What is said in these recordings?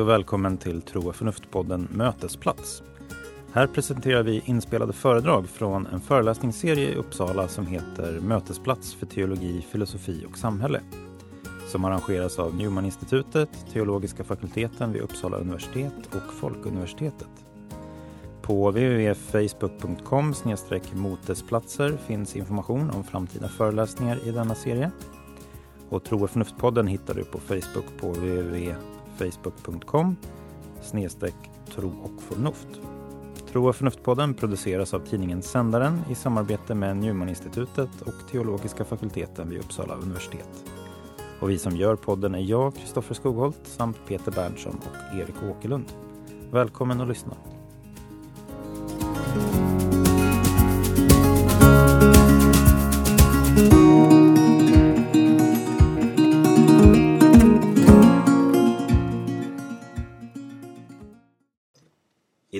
Hej och välkommen till Tro och förnuft-podden Mötesplats. Här presenterar vi inspelade föredrag från en föreläsningsserie i Uppsala som heter Mötesplats för teologi, filosofi och samhälle som arrangeras av Newman-institutet, Teologiska fakulteten vid Uppsala universitet och Folkuniversitetet. På www.facebook.com motesplatser finns information om framtida föreläsningar i denna serie. Och Tro och förnuft-podden hittar du på Facebook på www www.facebook.com tro och förnuft. Tro och förnuft-podden produceras av tidningen Sändaren i samarbete med Newman-institutet och Teologiska fakulteten vid Uppsala universitet. Och vi som gör podden är jag, Kristoffer Skogholt, samt Peter Berntsson och Erik Åkerlund. Välkommen att lyssna.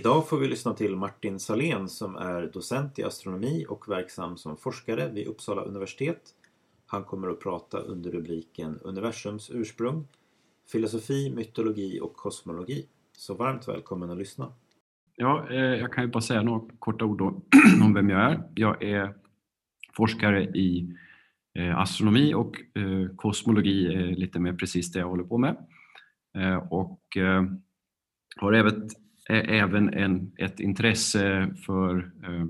Idag får vi lyssna till Martin Salén som är docent i astronomi och verksam som forskare vid Uppsala universitet. Han kommer att prata under rubriken Universums ursprung, filosofi, mytologi och kosmologi. Så varmt välkommen att lyssna. Ja, eh, jag kan ju bara säga några korta ord om vem jag är. Jag är forskare i eh, astronomi och eh, kosmologi är lite mer precis det jag håller på med. Och har även även en, ett intresse för eh,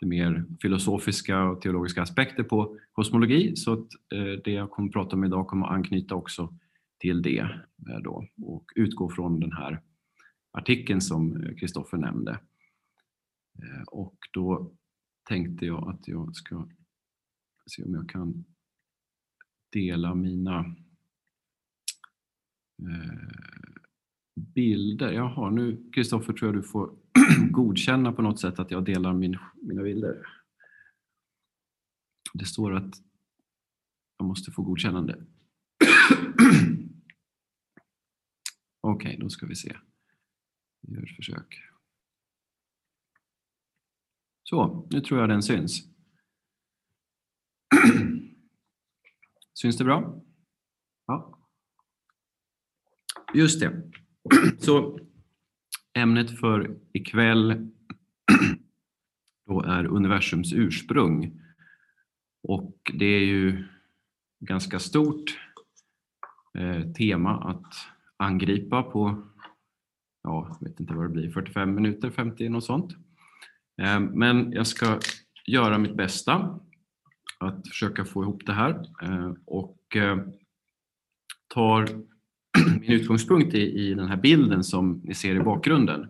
det mer filosofiska och teologiska aspekter på kosmologi så att eh, det jag kommer att prata om idag kommer att anknyta också till det eh, då, och utgå från den här artikeln som eh, Kristoffer nämnde. Eh, och då tänkte jag att jag ska se om jag kan dela mina eh, bilder. Jaha, nu Kristoffer tror jag du får godkänna på något sätt att jag delar min, mina bilder. Det står att jag måste få godkännande. Okej, okay, då ska vi se. Vi gör ett försök. Så, nu tror jag den syns. Syns det bra? Ja. Just det. Så ämnet för ikväll då är universums ursprung. Och det är ju ganska stort eh, tema att angripa på, ja, jag vet inte vad det blir, 45 minuter, 50 något sånt. Eh, men jag ska göra mitt bästa att försöka få ihop det här eh, och eh, tar min utgångspunkt i, i den här bilden som ni ser i bakgrunden.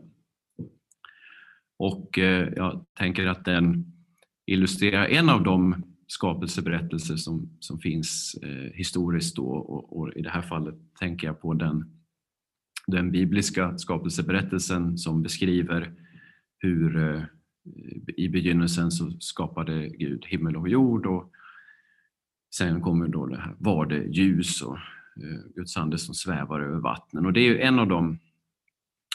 Och eh, jag tänker att den illustrerar en av de skapelseberättelser som, som finns eh, historiskt då, och, och, i det här fallet tänker jag på den, den bibliska skapelseberättelsen som beskriver hur eh, i begynnelsen så skapade Gud himmel och jord och sen kommer då det här, var det ljus och Eh, Guds ande som svävar över vattnen. Och det är en av de,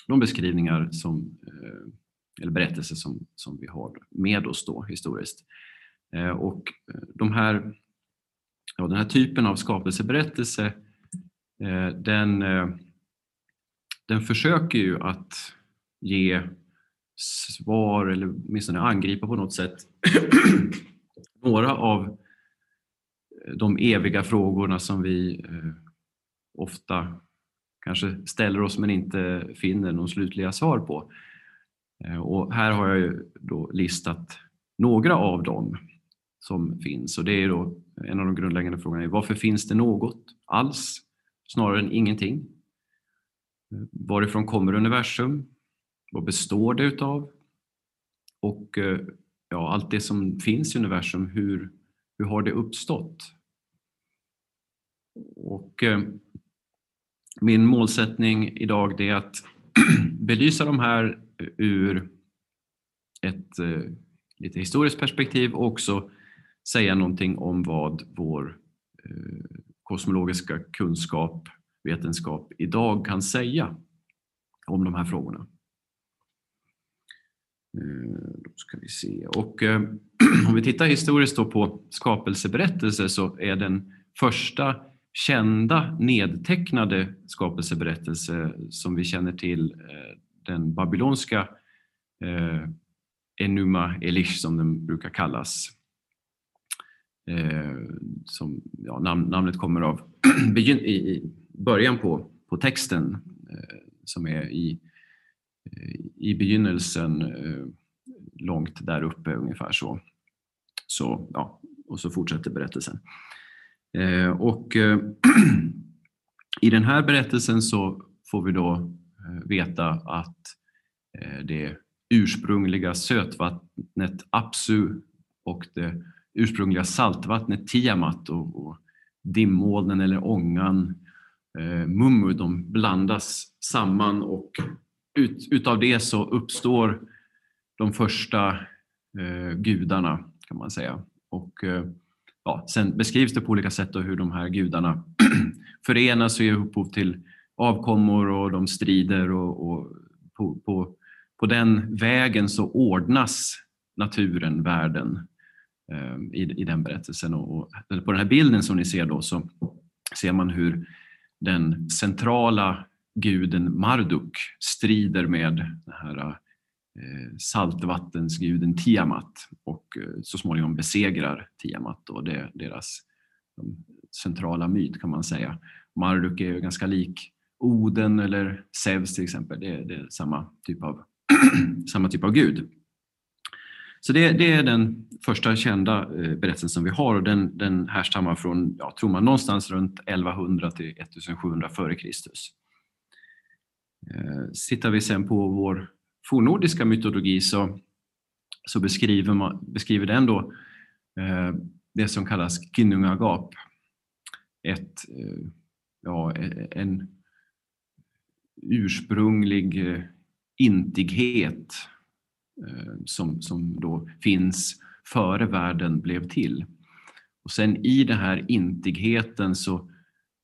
de beskrivningar som, eh, eller berättelser som, som vi har med oss då historiskt. Eh, och de här, ja, den här typen av skapelseberättelse den, den försöker ju att ge svar eller åtminstone angripa på något sätt några av de eviga frågorna som vi ofta kanske ställer oss men inte finner någon slutliga svar på. Eh, och här har jag ju då listat några av dem som finns och det är då en av de grundläggande frågorna är varför finns det något alls snarare än ingenting? Eh, varifrån kommer universum? Vad består det utav? Och eh, ja, allt det som finns i universum, hur, hur har det uppstått? Och min målsättning idag är att belysa de här ur ett eh, lite historiskt perspektiv och också säga någonting om vad vår eh, kosmologiska kunskap, vetenskap idag kan säga om de här frågorna. Eh, då ska vi se. Och, eh, om vi tittar historiskt på skapelseberättelser så är den första kända nedtecknade skapelseberättelse som vi känner till, eh, den babylonska eh, Enuma Elish som den brukar kallas. Eh, som, ja, namnet kommer av i början på, på texten som är i, i begynnelsen långt där uppe ungefär så. så ja, och så fortsätter berättelsen. Eh, och eh, i den här berättelsen så får vi då eh, veta att det ursprungliga sötvattnet Apsu och det ursprungliga saltvattnet Tiamat och, och dimmolnen eller ångan eh, Mummu, de blandas samman och ut, utav det så uppstår de första eh, gudarna kan man säga. Och eh, ja, sen beskrivs det på olika sätt hur de här gudarna förenas och ger upphov till avkommor och de strider och, och på, på, på, den vägen så ordnas naturen, världen eh, i, i den berättelsen. Och, och, på den här bilden som ni ser då så ser man hur den centrala guden Marduk strider med den här Eh, saltvattensguden Tiamat och eh, så småningom besegrar Tiamat och det är deras centrala myt kan man säga. Marduk är ju ganska lik Oden eller Zeus till exempel. Det är, det är samma, typ av, samma typ av gud. Så det, det, är den första kända eh, berättelsen som vi har och den, den härstammar från, ja, tror man, någonstans runt 1100 till 1700 f.Kr. Tittar vi sen på vår fornnordiska mytologi så, så beskriver, man, beskriver den då eh, det som kallas Ginnungagap. Ett, eh, ja, en ursprunglig eh, intighet eh, som, som då finns före världen blev till. Och sen i den här intigheten så,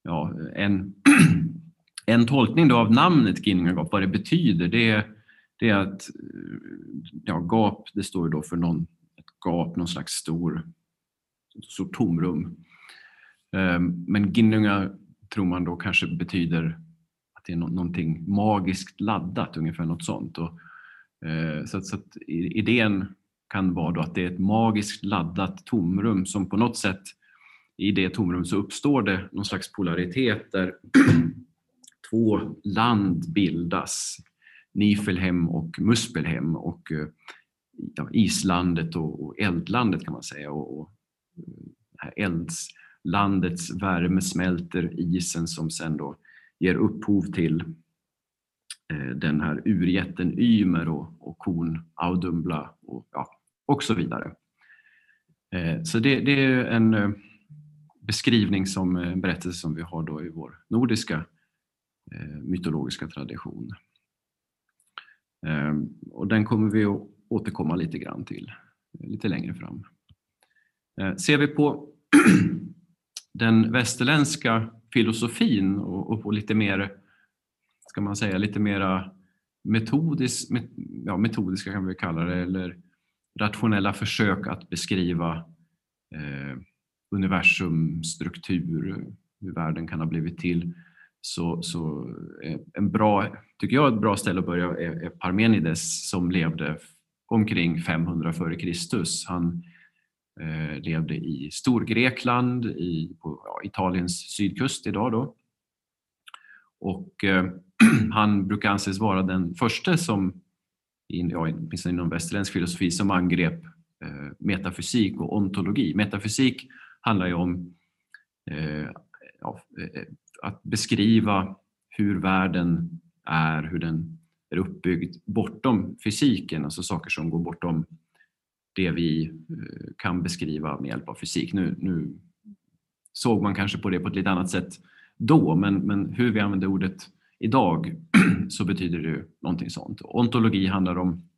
ja, en, en tolkning då av namnet Ginnungagap, vad det betyder, det är det är att eh, ja, gap, det står då för någon, ett gap, någon slags stor, stor tomrum. Ehm, men Ginnunga tror man då kanske betyder att det är någonting magiskt laddat, ungefär något sånt. Och, eh, så att, så att idén kan vara då att det är ett magiskt laddat tomrum som på något sätt i det tomrum så uppstår det någon slags polaritet där två land bildas Nifelhem och Muspelhem och eh, ja, islandet och, och, eldlandet kan man säga. Och, och eh, eldslandets värme smälter isen som sen då ger upphov till eh, den här urjätten Ymer och, och kon Audumbla och, ja, och så vidare. Eh, så det, det, är en eh, beskrivning som en berättelse som vi har då i vår nordiska eh, mytologiska tradition. Ehm, och den kommer vi att återkomma lite grann till eh, lite längre fram. Eh, ser vi på den västerländska filosofin och, på lite mer, ska man säga, lite mera metodis, ja, metodiska kan vi kalla det, eller rationella försök att beskriva eh, universum, struktur, hur världen kan ha blivit till, så, så eh, en bra, tycker jag ett bra ställe att börja är, Parmenides som levde omkring 500 f.Kr. Han eh, levde i Storgrekland, i, på ja, Italiens sydkust idag. Då. Och eh, han brukar anses vara den första som, ja, inom västerländsk filosofi, som angrep eh, metafysik och ontologi. Metafysik handlar ju om eh, ja, eh, att beskriva hur världen är, hur den är uppbyggd bortom fysiken, alltså saker som går bortom det vi eh, kan beskriva med hjälp av fysik. Nu, nu såg man kanske på det på ett lite annat sätt då, men, men hur vi använder ordet idag så betyder det någonting sånt. Ontologi handlar om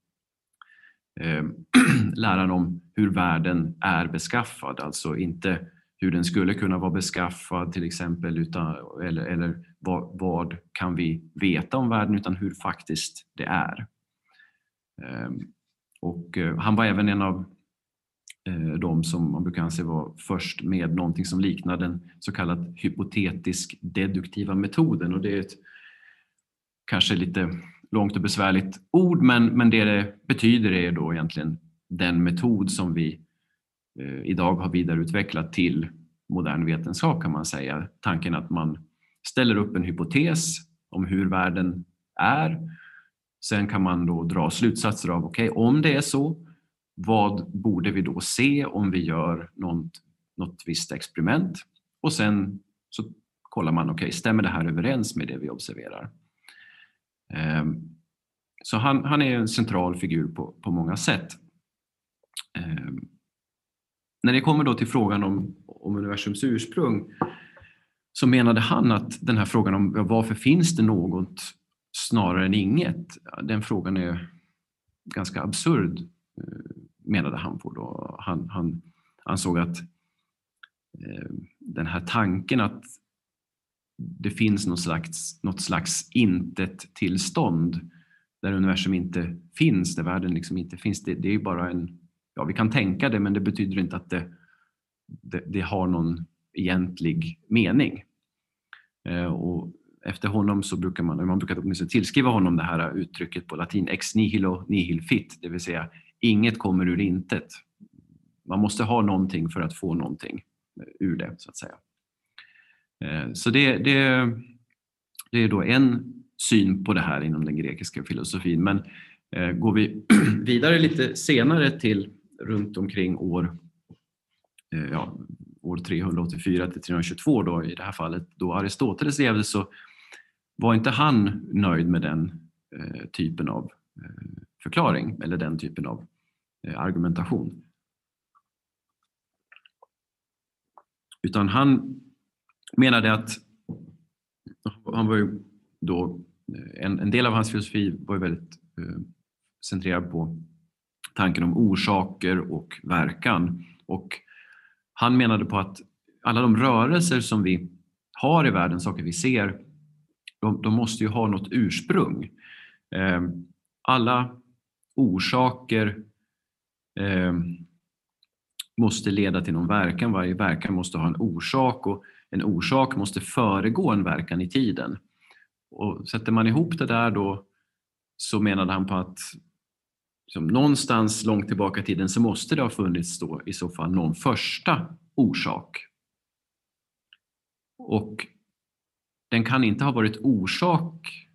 eh, läran om hur världen är beskaffad, alltså inte hur den skulle kunna vara beskaffad till exempel, utan, eller, eller vad, vad, kan vi veta om världen, utan hur faktiskt det är. Ehm, och eh, han var även en av eh, de som man brukar anse var först med någonting som liknar den så kallad hypotetisk deduktiva metoden. Och det är ett kanske lite långt och besvärligt ord, men, men det det betyder är då egentligen den metod som vi Eh, idag har vidareutvecklat till modern vetenskap kan man säga. Tanken att man ställer upp en hypotes om hur världen är. Sen kan man då dra slutsatser av, okej, okay, om det är så, vad borde vi då se om vi gör något, något visst experiment? Och sen så kollar man, okej, okay, stämmer det här överens med det vi observerar? Ehm, så han, han är en central figur på, på många sätt. Ehm, när det kommer då till frågan om, om universums ursprung så menade han att den här frågan om varför finns det något snarare än inget, den frågan är ganska absurd eh, menade han på. Då. Han, han ansåg att eh, den här tanken att det finns något slags, något slags intet tillstånd där universum inte finns, där världen liksom inte finns. Det, det är bara en, ja vi kan tänka det men det betyder inte att det, det, det har någon egentlig mening. Eh, och efter honom så brukar man, man brukar åtminstone tillskriva honom det här uttrycket på latin ex nihilo nihil fit, det vill säga inget kommer ur intet. Man måste ha någonting för att få någonting eh, ur det så att säga. Eh, så det, det, det är då en syn på det här inom den grekiska filosofin. Men eh, går vi vidare lite senare till runt omkring år, eh, ja, år 384 till 322 då, i det här fallet, då Aristoteles levde så var inte han nöjd med den eh, typen av eh, förklaring eller den typen av argumentation. Utan han menade att han var ju då, en, en del av hans filosofi var ju väldigt eh, centrerad på tanken om orsaker och verkan. Och han menade på att alla de rörelser som vi har i världen, saker vi ser, de, de måste ju ha något ursprung. Eh, alla orsaker eh, måste leda till någon verkan, varje verkan måste ha en orsak och en orsak måste föregå en verkan i tiden. Och sätter man ihop det där då så menade han på att liksom, någonstans långt tillbaka i tiden så måste det ha funnits då i så fall någon första orsak. Och den kan inte ha varit orsak,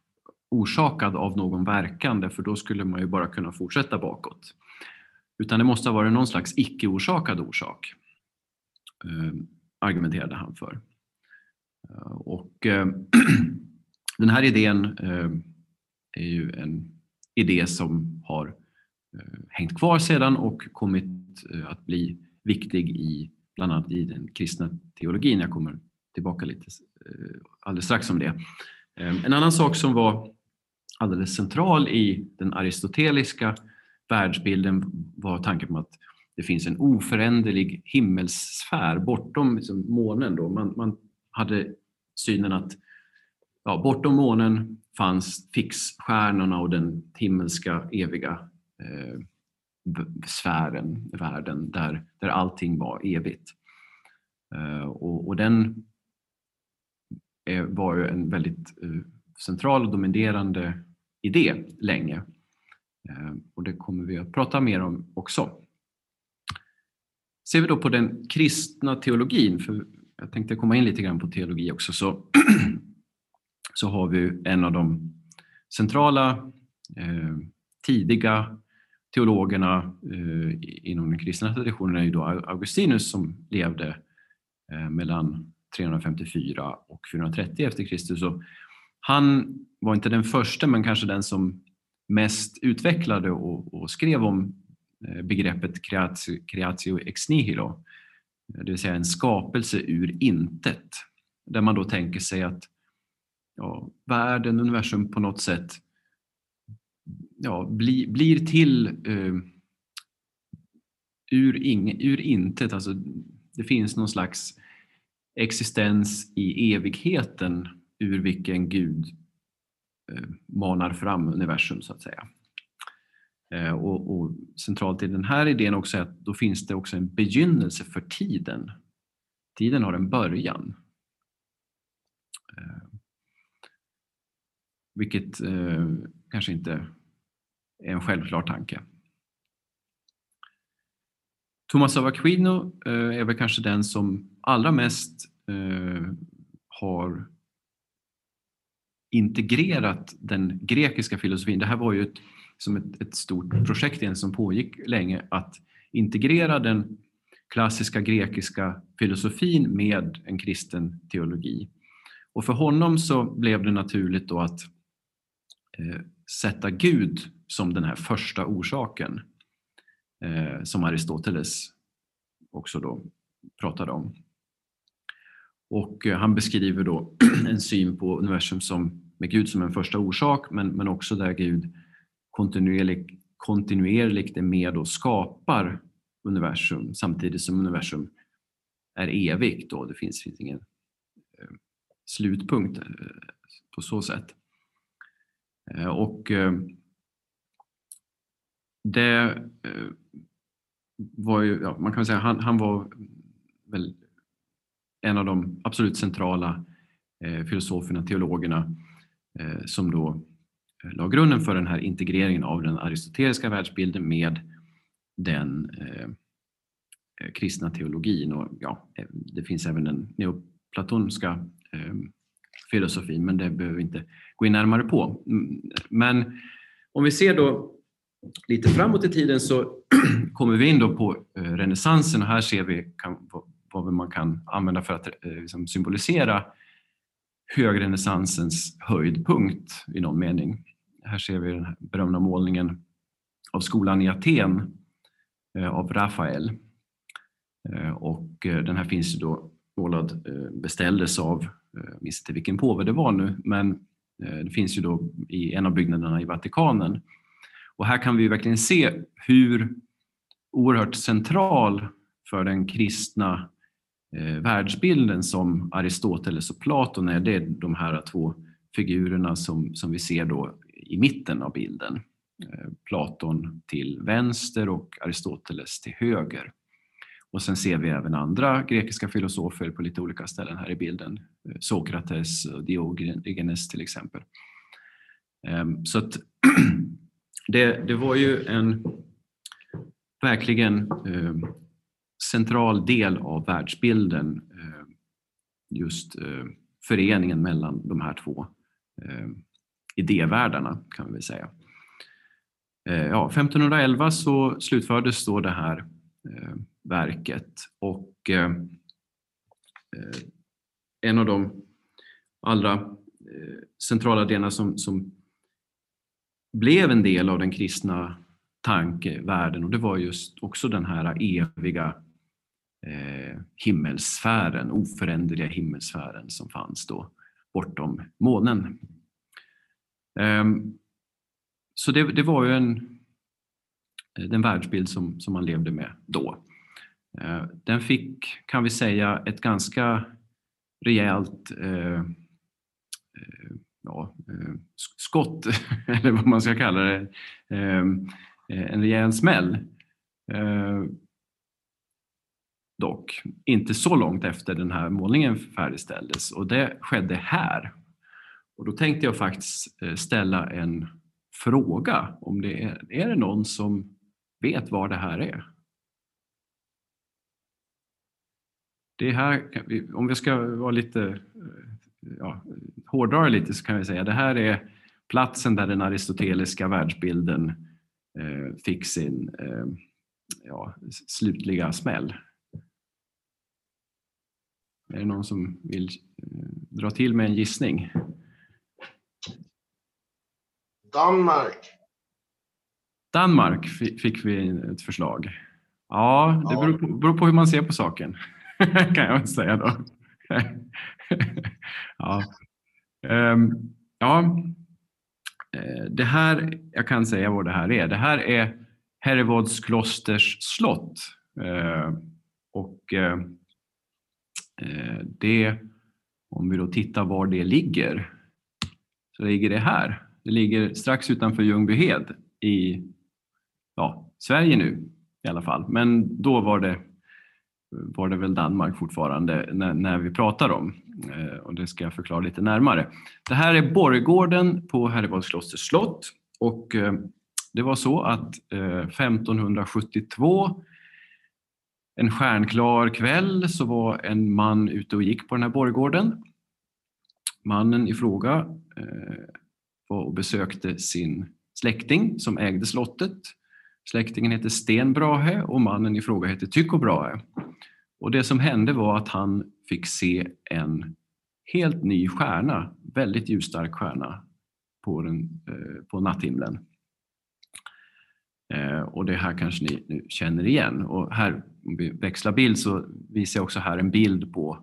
orsakad av någon verkan för då skulle man ju bara kunna fortsätta bakåt. Utan det måste ha varit någon slags icke-orsakad orsak, eh, argumenterade han för. Eh, och eh, den här idén eh, är ju en idé som har Eh, hängt kvar sedan och kommit eh, att bli viktig i bland annat i den kristna teologin. Jag kommer tillbaka lite eh, alldeles strax om det. En annan sak som var alldeles central i den aristoteliska världsbilden var tanken på att det finns en oföränderlig himmelssfär bortom liksom månen. Då. Man, man hade synen att ja, bortom månen fanns fixstjärnorna och den himmelska eviga eh, sfären, världen, där, där allting var evigt. Eh, och, och, den är, var ju en väldigt eh, central och dominerande idé länge. Eh, och det kommer vi att prata mer om också. Ser vi då på den kristna teologin, för jag tänkte komma in lite grann på teologi också, så, så har vi en av de centrala eh, tidiga teologerna eh, inom den kristna traditionen är ju då Augustinus som levde eh, mellan 354 och 430 efter Kristus. Och han var inte den första men kanske den som mest utvecklade och, och skrev om eh, begreppet creatio, creatio ex nihilo eh, det vill säga en skapelse ur intet. Där man då tänker sig att ja, världen, universum på något sätt ja, bli, blir till eh, ur, ing, ur intet. Alltså, det finns någon slags existens i evigheten ur vilken Gud eh, manar fram universum så att säga. Eh, och, och, centralt i den här idén också är att då finns det också en begynnelse för tiden. Tiden har en början. Eh, vilket eh, kanske inte är en självklar tanke. Thomas av Aquino eh, är väl kanske den som allra mest eh, har integrerat den grekiska filosofin. Det här var ju ett, som ett, ett stort projekt igen som pågick länge, att integrera den klassiska grekiska filosofin med en kristen teologi. Och för honom så blev det naturligt då att eh, sätta Gud som den här första orsaken eh, som Aristoteles också då pratade om. Och eh, han beskriver då en syn på universum som, med Gud som en första orsak men, men också där Gud kontinuerligt, kontinuerligt är med och skapar universum samtidigt som universum är evigt. Då. Det finns, finns ingen eh, slutpunkt eh, på så sätt. Eh, och eh, det eh, var ju, ja, man kan säga han, han var väl en av de absolut centrala filosoferna, teologerna som då la grunden för den här integreringen av den aristoteliska världsbilden med den eh kristna teologin. Och, ja, det finns även den neoplatonska eh, filosofin, men det behöver vi inte gå in närmare på. Mm, men om vi ser då lite framåt i tiden så kommer vi in då på eh, renässansen och här ser vi vad man kan använda för att eh, liksom symbolisera högrenässansens höjdpunkt i någon mening. Här ser vi den här berömda målningen av skolan i Aten eh, av Rafael. Och den här finns då målad, beställdes av, Eh, jag minns inte vilken påve det var nu, men eh, det finns ju då i en av byggnaderna i Vatikanen. Och här kan vi verkligen se hur oerhört central för den kristna eh, världsbilden som Aristoteles och Platon är, det är de här två figurerna som, som vi ser då i mitten av bilden. Eh, Platon till vänster och Aristoteles till höger. Och sen ser vi även andra grekiska filosofer på lite olika ställen här i bilden. Eh, Sokrates och Diogenes till exempel. Ehm, så att det, det var ju en verkligen ehm, central del av världsbilden, ehm, just föreningen mellan de här två idévärldarna kan vi väl säga. Eh, ja, 1511 så slutfördes då det här verket och eh, eh, en av de allra eh, centrala delarna som, som blev en del av den kristna tankevärlden och det var just också den här eviga eh, himmelsfären, oföränderliga himmelsfären som fanns då bortom månen. Ehm, så det, det, var ju en, den världsbild som, som man levde med då. Eh, den fick, kan vi säga, ett ganska rejält eh, eh ja, eh, skott, eller vad man ska kalla det, ehm, eh, en rejäl smäll dock inte så långt efter den här målningen färdigställdes och det skedde här. Och då tänkte jag faktiskt ställa en fråga om det är, är det någon som vet var det här är? Det här, om vi ska vara lite, ja, hårdra lite så kan vi säga det här är platsen där den aristoteliska världsbilden eh, fick sin eh, ja, slutliga smäll. Är det någon som vill eh, dra till med en gissning? Danmark. Danmark fick vi ett förslag. Ja, det beror på, beror på hur man ser på saken, kan jag säga då. ja. Um, ja, eh, det här, jag kan säga vad det här är. Det här är Herrevods klosters slott. Uh, och uh, Eh, det, om vi då tittar var det ligger, så ligger det här. Det ligger strax utanför Ljungbyhed i ja, Sverige nu i alla fall. Men då var det, var det väl Danmark fortfarande när, när vi pratar om. Eh, och det ska jag förklara lite närmare. Det här är borggården på Herrevadsklosters slott och eh, det var så att eh, 1572 en stjärnklar kväll så var en man ute och gick på den här borggården. Mannen i fråga eh, var och besökte sin släkting som ägde slottet. Släktingen hette Sten Brahe och mannen i fråga hette Tycho Brahe. Och det som hände var att han fick se en helt ny stjärna, väldigt ljusstark stjärna på, den, eh, på natthimlen. Eh, och det här kanske ni nu känner igen. Och här, om vi växlar bild, så visar jag också här en bild på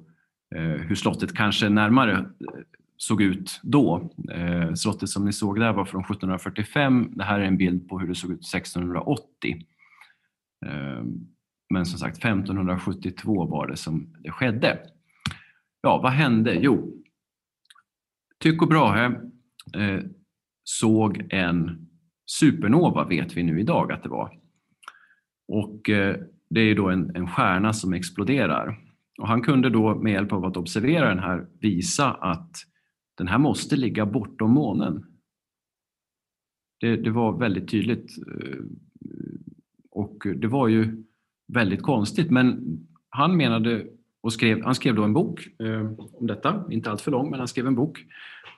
eh, hur slottet kanske närmare såg ut då. Eh, slottet som ni såg där var från 1745. Det här är en bild på hur det såg ut 1680. Eh, men som sagt, 1572 var det som det skedde. Ja, vad hände? Jo, Tycho Brahe eh, såg en supernova vet vi nu idag att det var. Och eh, det är då en, en stjärna som exploderar. Och han kunde då med hjälp av att observera den här visa att den här måste ligga bortom månen. Det, det var väldigt tydligt eh, och det var ju väldigt konstigt men han menade och skrev, han skrev då en bok eh, om detta, inte allt för lång men han skrev en bok.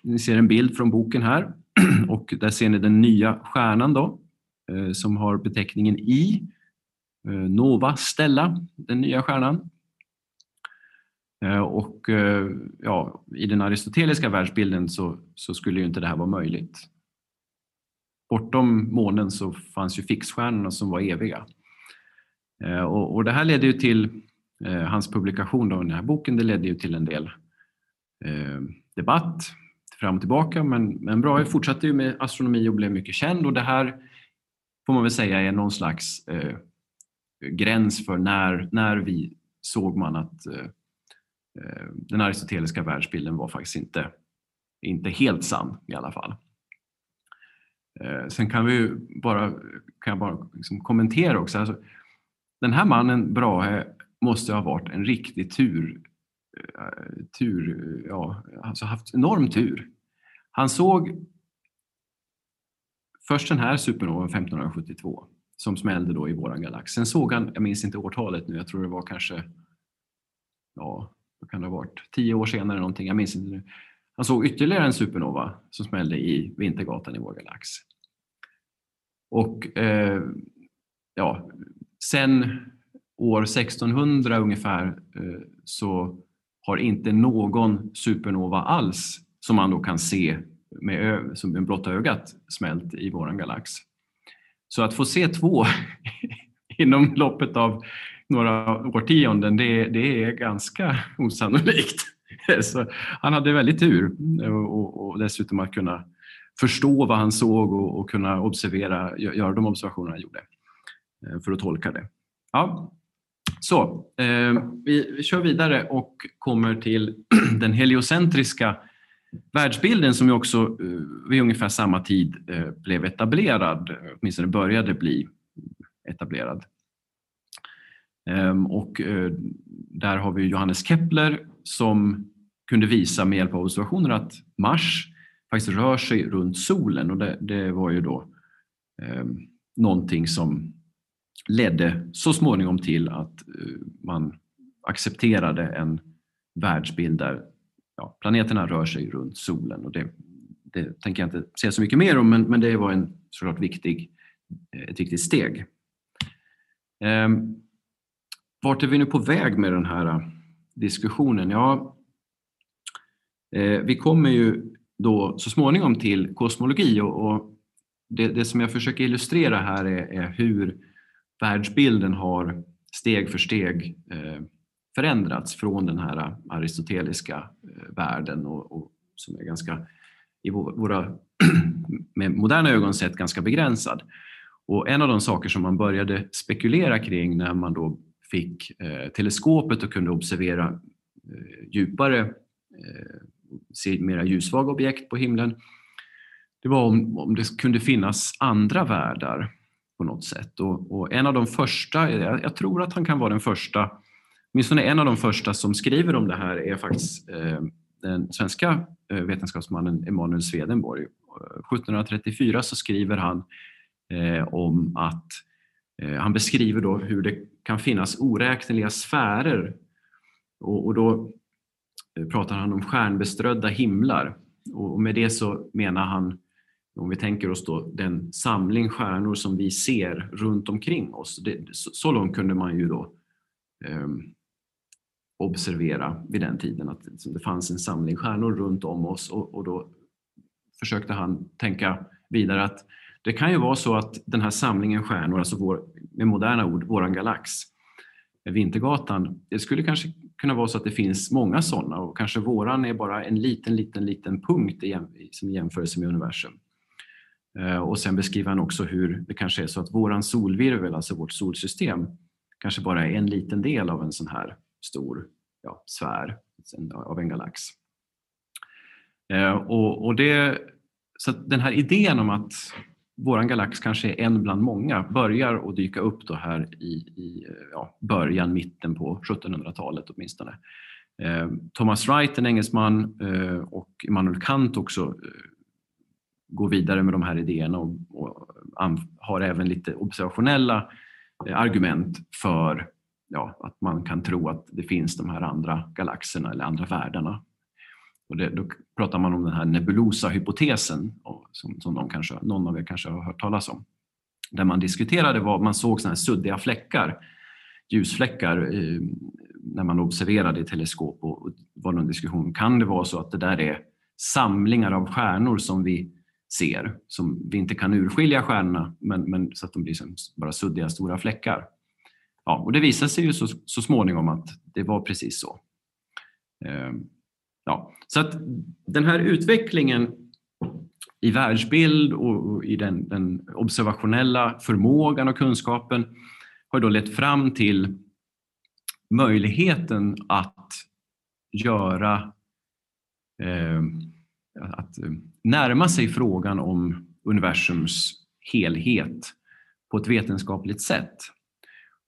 Ni ser en bild från boken här och där ser ni den nya stjärnan då, eh, som har beteckningen I. Eh, Nova Stella, den nya stjärnan. Eh, och eh, ja, i den aristoteliska världsbilden så, så, skulle ju inte det här vara möjligt. Bortom månen så fanns ju fixstjärnorna som var eviga. Eh, och, och det här ledde ju till hans publikation av den här boken, det ledde ju till en del debatt fram och tillbaka. Men, men Brahe fortsatte ju med astronomi och blev mycket känd och det här får man väl säga är någon slags eh, gräns för när, när vi såg man att eh, Eh, den aristoteliska världsbilden var faktiskt inte, inte helt sann i alla fall. Eh, sen kan vi bara, kan jag bara liksom kommentera också. Alltså, den här mannen, Brahe, måste ha varit en riktig tur eh, tur, ja, alltså haft enorm tur. Han såg först den här supernovan 1572 som smällde då i våran galax. Sen såg han, jag minns inte årtalet nu, jag tror det var kanske, ja, vad kan det ha varit, tio år senare någonting, jag minns inte nu. Han såg ytterligare en supernova som smällde i Vintergatan i vår galax. Och eh, ja, sen år 1600 ungefär eh, så har inte någon supernova alls som man då kan se med, som med blotta ögat smält i vår galax. Så att få se två inom loppet av några årtionden, det, det är ganska osannolikt. Så han hade väldigt tur och, och dessutom att kunna förstå vad han såg och, och kunna observera, göra de observationer han gjorde eh, för att tolka det. Ja, så, eh, vi, vi kör vidare och kommer till den heliocentriska världsbilden som ju också eh, vid ungefär samma tid eh, blev etablerad, åtminstone började bli etablerad. Ehm, och eh, där har vi Johannes Kepler som kunde visa med hjälp av observationer att Mars faktiskt rör sig runt solen och det, det var ju då eh, någonting som ledde så småningom till att eh, man accepterade en världsbild där ja, planeterna rör sig runt solen. Och det, det tänker jag inte säga så mycket mer om, men, men det var en såklart viktig, eh, ett viktigt steg. Eh, vart är vi nu på väg med den här äh, diskussionen? Ja, eh, vi kommer ju då så småningom till kosmologi och, och det, det, som jag försöker illustrera här är, är hur världsbilden har steg för steg eh, förändrats från den här äh, aristoteliska äh, världen och, och som är ganska, i våra med moderna ögon sett, ganska begränsad. Och en av de saker som man började spekulera kring när man då fick eh, teleskopet och kunde observera eh, djupare, eh, se mera ljussvaga objekt på himlen, det var om, om det kunde finnas andra världar på något sätt. Och, och en av de första, jag, jag, tror att han kan vara den första, åtminstone en av de första som skriver om det här är faktiskt eh, den svenska eh, vetenskapsmannen Emanuel Swedenborg. Eh, 1734 så skriver han eh, om att eh, Eh, han beskriver då hur det kan finnas oräkneliga sfärer. Och, och då eh, pratar han om stjärnbeströdda himlar. Och med det så menar han om vi tänker oss då den samling stjärnor som vi ser runt omkring oss. Det, så, så, långt kunde man ju då eh, observera vid den tiden att det fanns en samling stjärnor runt om oss. Och, och då försökte han tänka vidare att det kan ju vara så att den här samlingen stjärnor, alltså vår, med moderna ord, våran galax, Vintergatan, det skulle kanske kunna vara så att det finns många sådana och kanske våran är bara en liten, liten, liten punkt i, som jämförelse med universum. Eh, och sen beskriver han också hur det kanske är så att våran solvirvel, alltså vårt solsystem, kanske bara är en liten del av en sån här stor ja, sfär av en galax. Eh, och, och det, så den här idén om att vår galax kanske är en bland många börjar att dyka upp då här i, i ja, början, mitten på 1700-talet åtminstone. Eh, Thomas Wright, en engelsman, eh, och Immanuel Kant också eh, går vidare med de här idéerna och, och har även lite observationella argument för ja, att man kan tro att det finns de här andra galaxerna eller andra världarna. Och det, då pratar man om den här nebulosa-hypotesen som, som någon, kanske, någon av er kanske har hört talas om. Där man diskuterade vad man såg såna här suddiga fläckar, ljusfläckar eh, när man observerade i teleskop och, och var någon diskussion. Kan det vara så att det där är samlingar av stjärnor som vi ser, som vi inte kan urskilja stjärnorna, men, men så att de blir som bara suddiga stora fläckar? Ja, och det visade sig ju så, så småningom att det var precis så. Eh, ja, så att den här utvecklingen i världsbild och i den, den observationella förmågan och kunskapen har då lett fram till möjligheten att göra eh, att eh, närma sig frågan om universums helhet på ett vetenskapligt sätt.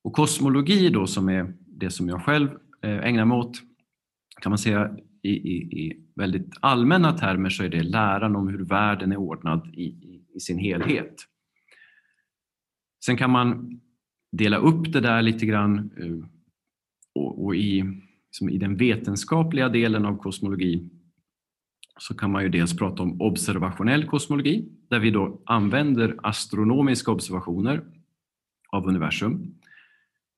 Och kosmologi då som är det som jag själv eh, ägnar mig åt kan man säga i, i, i väldigt allmänna termer så är det läran om hur världen är ordnad i, i, i sin helhet. Sen kan man dela upp det där lite grann eh, och, och i, i den vetenskapliga delen av kosmologi så kan man ju dels prata om observationell kosmologi där vi då använder astronomiska observationer av universum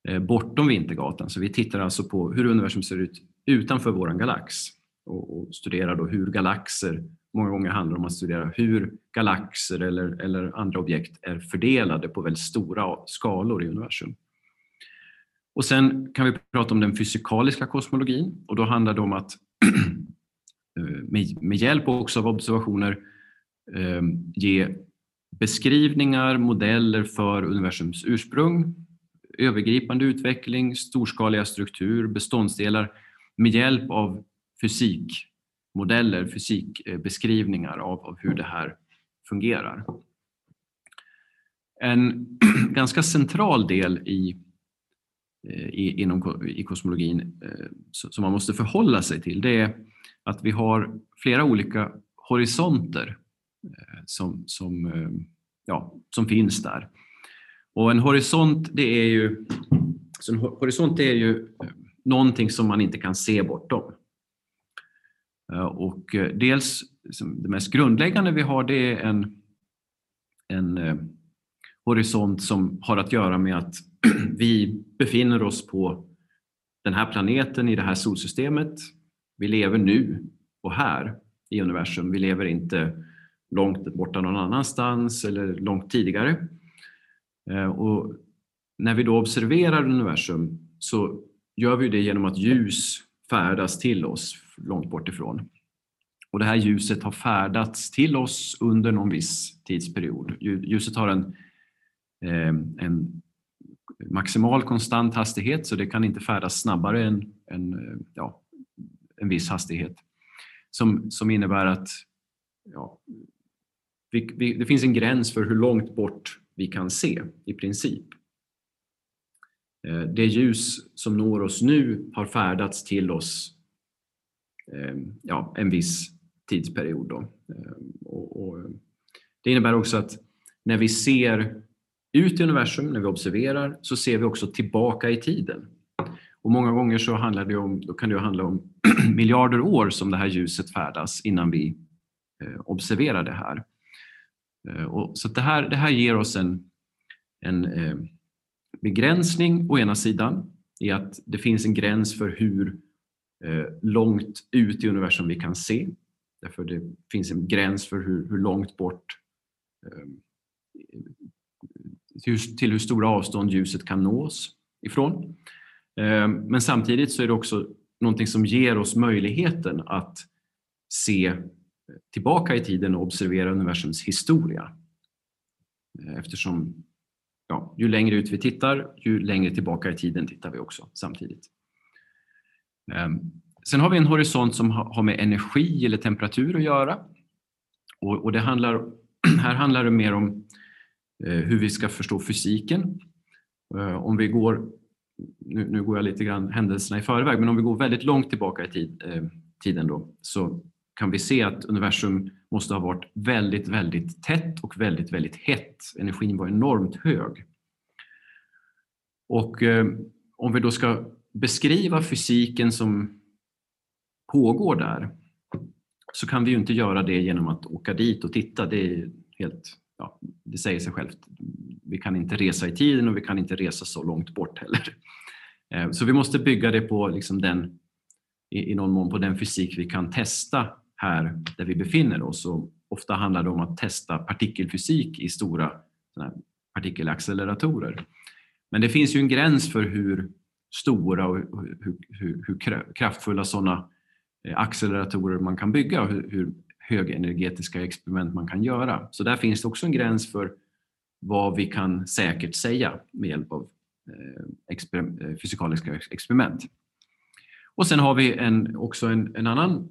eh, bortom Vintergatan. Så vi tittar alltså på hur universum ser ut utanför vår galax och, och studerar då hur galaxer, många gånger handlar det om att studera hur galaxer eller, eller andra objekt är fördelade på väldigt stora skalor i universum. Och sen kan vi prata om den fysikaliska kosmologin och då handlar det om att eh, med, med hjälp också av observationer eh, ge beskrivningar, modeller för universums ursprung, övergripande utveckling, storskaliga struktur, beståndsdelar med hjälp av fysikmodeller, fysikbeskrivningar av, av hur det här fungerar. En ganska central del i, eh, i, inom, i kosmologin eh, som man måste förhålla sig till det är att vi har flera olika horisonter eh, som, som, ja, som finns där. Och en horisont det är ju, en horisont är ju någonting som man inte kan se bortom. Eh, och eh, dels, det mest grundläggande vi har det är en, en eh, horisont som har att göra med att vi befinner oss på den här planeten i det här solsystemet. Vi lever nu och här i universum. Vi lever inte långt borta någon annanstans eller långt tidigare. Eh, och när vi då observerar universum så gör vi det genom att ljus färdas till oss långt bort ifrån. Och det här ljuset har färdats till oss under någon viss tidsperiod. Ljuset har en, eh, en maximal konstant hastighet så det kan inte färdas snabbare än, än eh, ja, en viss hastighet. Som, som innebär att ja, vi, vi, det finns en gräns för hur långt bort vi kan se i princip. Eh, det ljus som når oss nu har färdats till oss eh, ja, en viss tidsperiod. Då. Eh, och, och det innebär också att när vi ser ut i universum, när vi observerar, så ser vi också tillbaka i tiden. Och många gånger så handlar det om, då kan det handla om miljarder år som det här ljuset färdas innan vi observerar det här. Och, så det här, det här ger oss en, en eh, begränsning å ena sidan i att det finns en gräns för hur eh, långt ut i universum vi kan se. Därför det finns en gräns för hur, hur långt bort eh, till, hur stora avstånd ljuset kan nås ifrån. Eh, men samtidigt så är det också någonting som ger oss möjligheten att se tillbaka i tiden och observera universums historia. Eftersom ja, ju längre ut vi tittar, ju längre tillbaka i tiden tittar vi också samtidigt. Ehm, sen har vi en horisont som har med energi eller temperatur att göra. Och, det handlar, här handlar det mer om eh, hur vi ska förstå fysiken. Ehm, om vi går nu, nu, går jag lite grann händelserna i förväg, men om vi går väldigt långt tillbaka i tid, eh, tiden då, så kan vi se att universum måste ha varit väldigt, väldigt tätt och väldigt, väldigt hett. Energin var enormt hög. Och eh, om vi då ska beskriva fysiken som pågår där så kan vi ju inte göra det genom att åka dit och titta. Det är helt, ja, det säger sig självt vi kan inte resa i tiden och vi kan inte resa så långt bort heller. Eh, så vi måste bygga det på liksom den, i någon mån på den fysik vi kan testa här där vi befinner oss. Och ofta handlar det om att testa partikelfysik i stora partikelacceleratorer. Men det finns ju en gräns för hur stora och hur, hur, hur kraftfulla sådana eh, acceleratorer man kan bygga och hur, hur högenergetiska experiment man kan göra. Så där finns det också en gräns för vad vi kan säkert säga med hjälp av eh, exper eh, fysikaliska experiment. Och sen har vi en, också en, en annan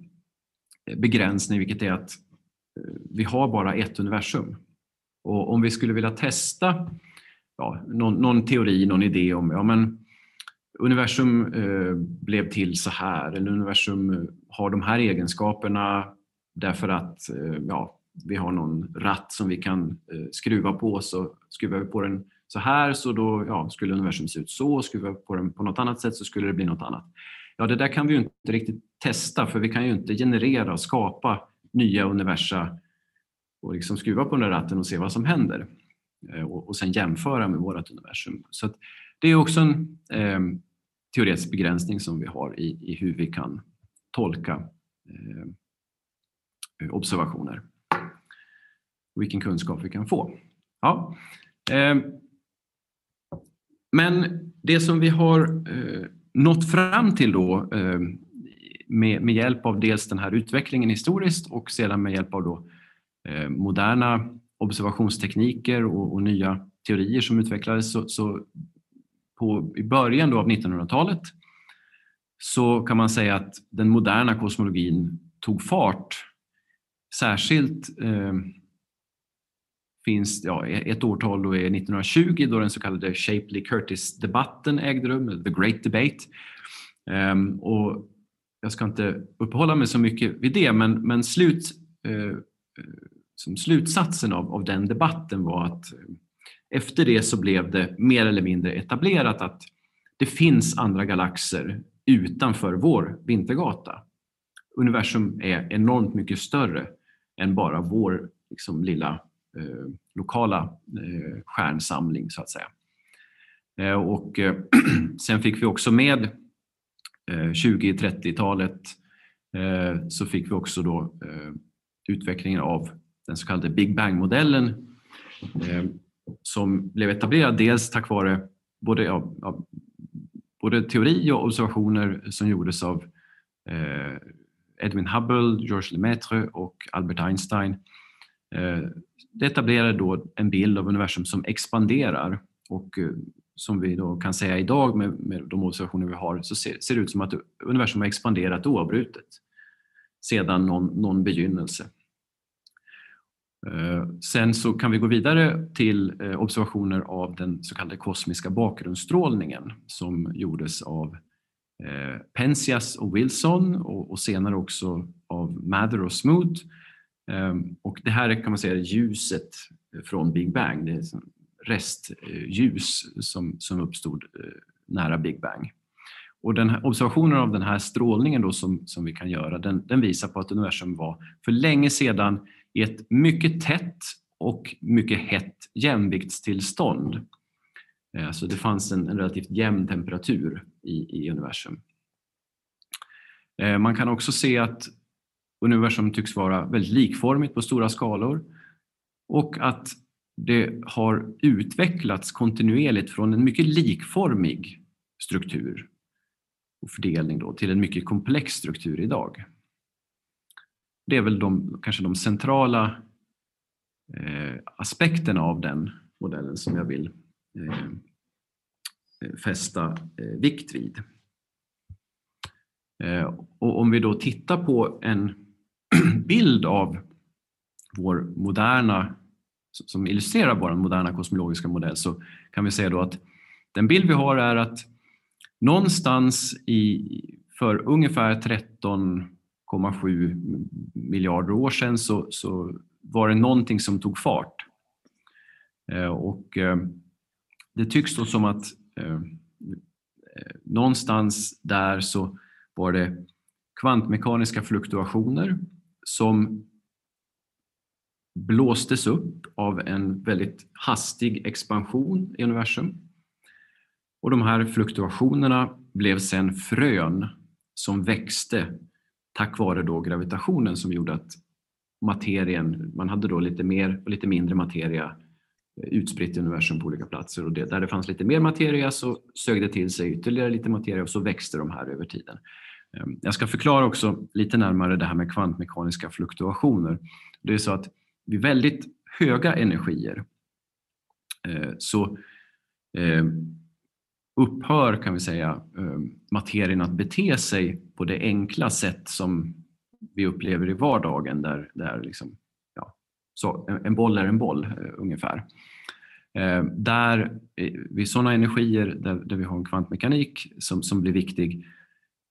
begränsning, vilket är att eh, vi har bara ett universum. Och om vi skulle vilja testa ja, någon, någon teori, någon idé om ja, men universum eh, blev till så här, eller universum eh, har de här egenskaperna därför att eh, ja, vi har någon ratt som vi kan eh, skruva på så skruvar vi på den så här så då ja, skulle universum se ut så, skruvar vi på den på något annat sätt så skulle det bli något annat. Ja, det där kan vi ju inte riktigt testa för vi kan ju inte generera och skapa nya universa och liksom skruva på den där ratten och se vad som händer eh, och, och sen jämföra med vårt universum. Så det är också en eh, teoretisk begränsning som vi har i, i hur vi kan tolka eh, observationer och vilken kunskap vi kan få. Ja. Eh, men det som vi har eh, nått fram till då eh, med, med hjälp av dels den här utvecklingen historiskt och sedan med hjälp av då eh, moderna observationstekniker och, och, nya teorier som utvecklades så, så på, i början då av 1900-talet så kan man säga att den moderna kosmologin tog fart. Särskilt eh, finns ja, e- ett årtal då är 1920 då den så kallade Shapley-Curtis-debatten ägde rum, the Great Debate. Um, och jag ska inte uppehålla mig så mycket vid det, men, men slut, uh, som slutsatsen av, av den debatten var att eh, efter det så blev det mer eller mindre etablerat att det finns andra galaxer utanför vår vintergata. Universum är enormt mycket större än bara vår liksom, lilla Eh, lokala eh, stjärnsamling så att säga. Eh, och eh, sen fick vi också med eh, 20-30-talet så fick vi också då utvecklingen av den så kallade Big Bang-modellen som blev etablerad dels tack vare både, ja, både teori och observationer som gjordes av Edwin Hubble, Georges Lemaitre och Albert Einstein det etablerar då en bild av universum som expanderar och eh, som vi då kan säga idag med, med de observationer vi har så ser, ser, det ut som att universum har expanderat oavbrutet sedan någon, någon begynnelse. Eh, sen så kan vi gå vidare till eh, observationer av den så kallade kosmiska bakgrundsstrålningen som gjordes av Penzias och Wilson och senare också av Mather och Smoot. Ehm, och det här kan man säga är ljuset från Big Bang. Det är restljus som, som uppstod eh, nära Big Bang. Och den här, observationen av den här strålningen då som, som vi kan göra, den, den visar på att universum var för länge sedan i ett mycket tätt och mycket hett jämviktstillstånd. Så det fanns en, en relativt jämn temperatur i, i universum. Eh, man kan också se att universum tycks vara väldigt likformigt på stora skalor och att det har utvecklats kontinuerligt från en mycket likformig struktur och fördelning då, till en mycket komplex struktur idag. Det är väl de, kanske de centrala eh, aspekterna av den modellen som jag vill eh, fästa eh, vikt vid. Eh, och om vi då tittar på en bild av vår moderna, som illustrerar vår moderna kosmologiska modell så kan vi säga då att den bild vi har är att någonstans i, för ungefär 13,7 miljarder år sedan så, så, var det någonting som tog fart. Eh, och eh, det tycks då som att eh, någonstans där så var det kvantmekaniska fluktuationer som blåstes upp av en väldigt hastig expansion i universum. Och de här fluktuationerna blev sedan frön som växte tack vare då gravitationen som gjorde att materien, man hade då lite mer och lite mindre materia eh, utspritt i universum på olika platser och det, där det fanns lite mer materia så sög det till sig ytterligare lite materia och så växte de här över tiden. Ehm, jag ska förklara också lite närmare det här med kvantmekaniska fluktuationer. Det är så att vid väldigt höga energier eh, så ehm, upphör kan vi säga ehm, materien att bete sig på det enkla sätt som vi upplever i vardagen där, där liksom, ja, så en boll är en boll eh, ungefär. Där, eh, vid sådana energier där, där vi har en kvantmekanik som, som blir viktig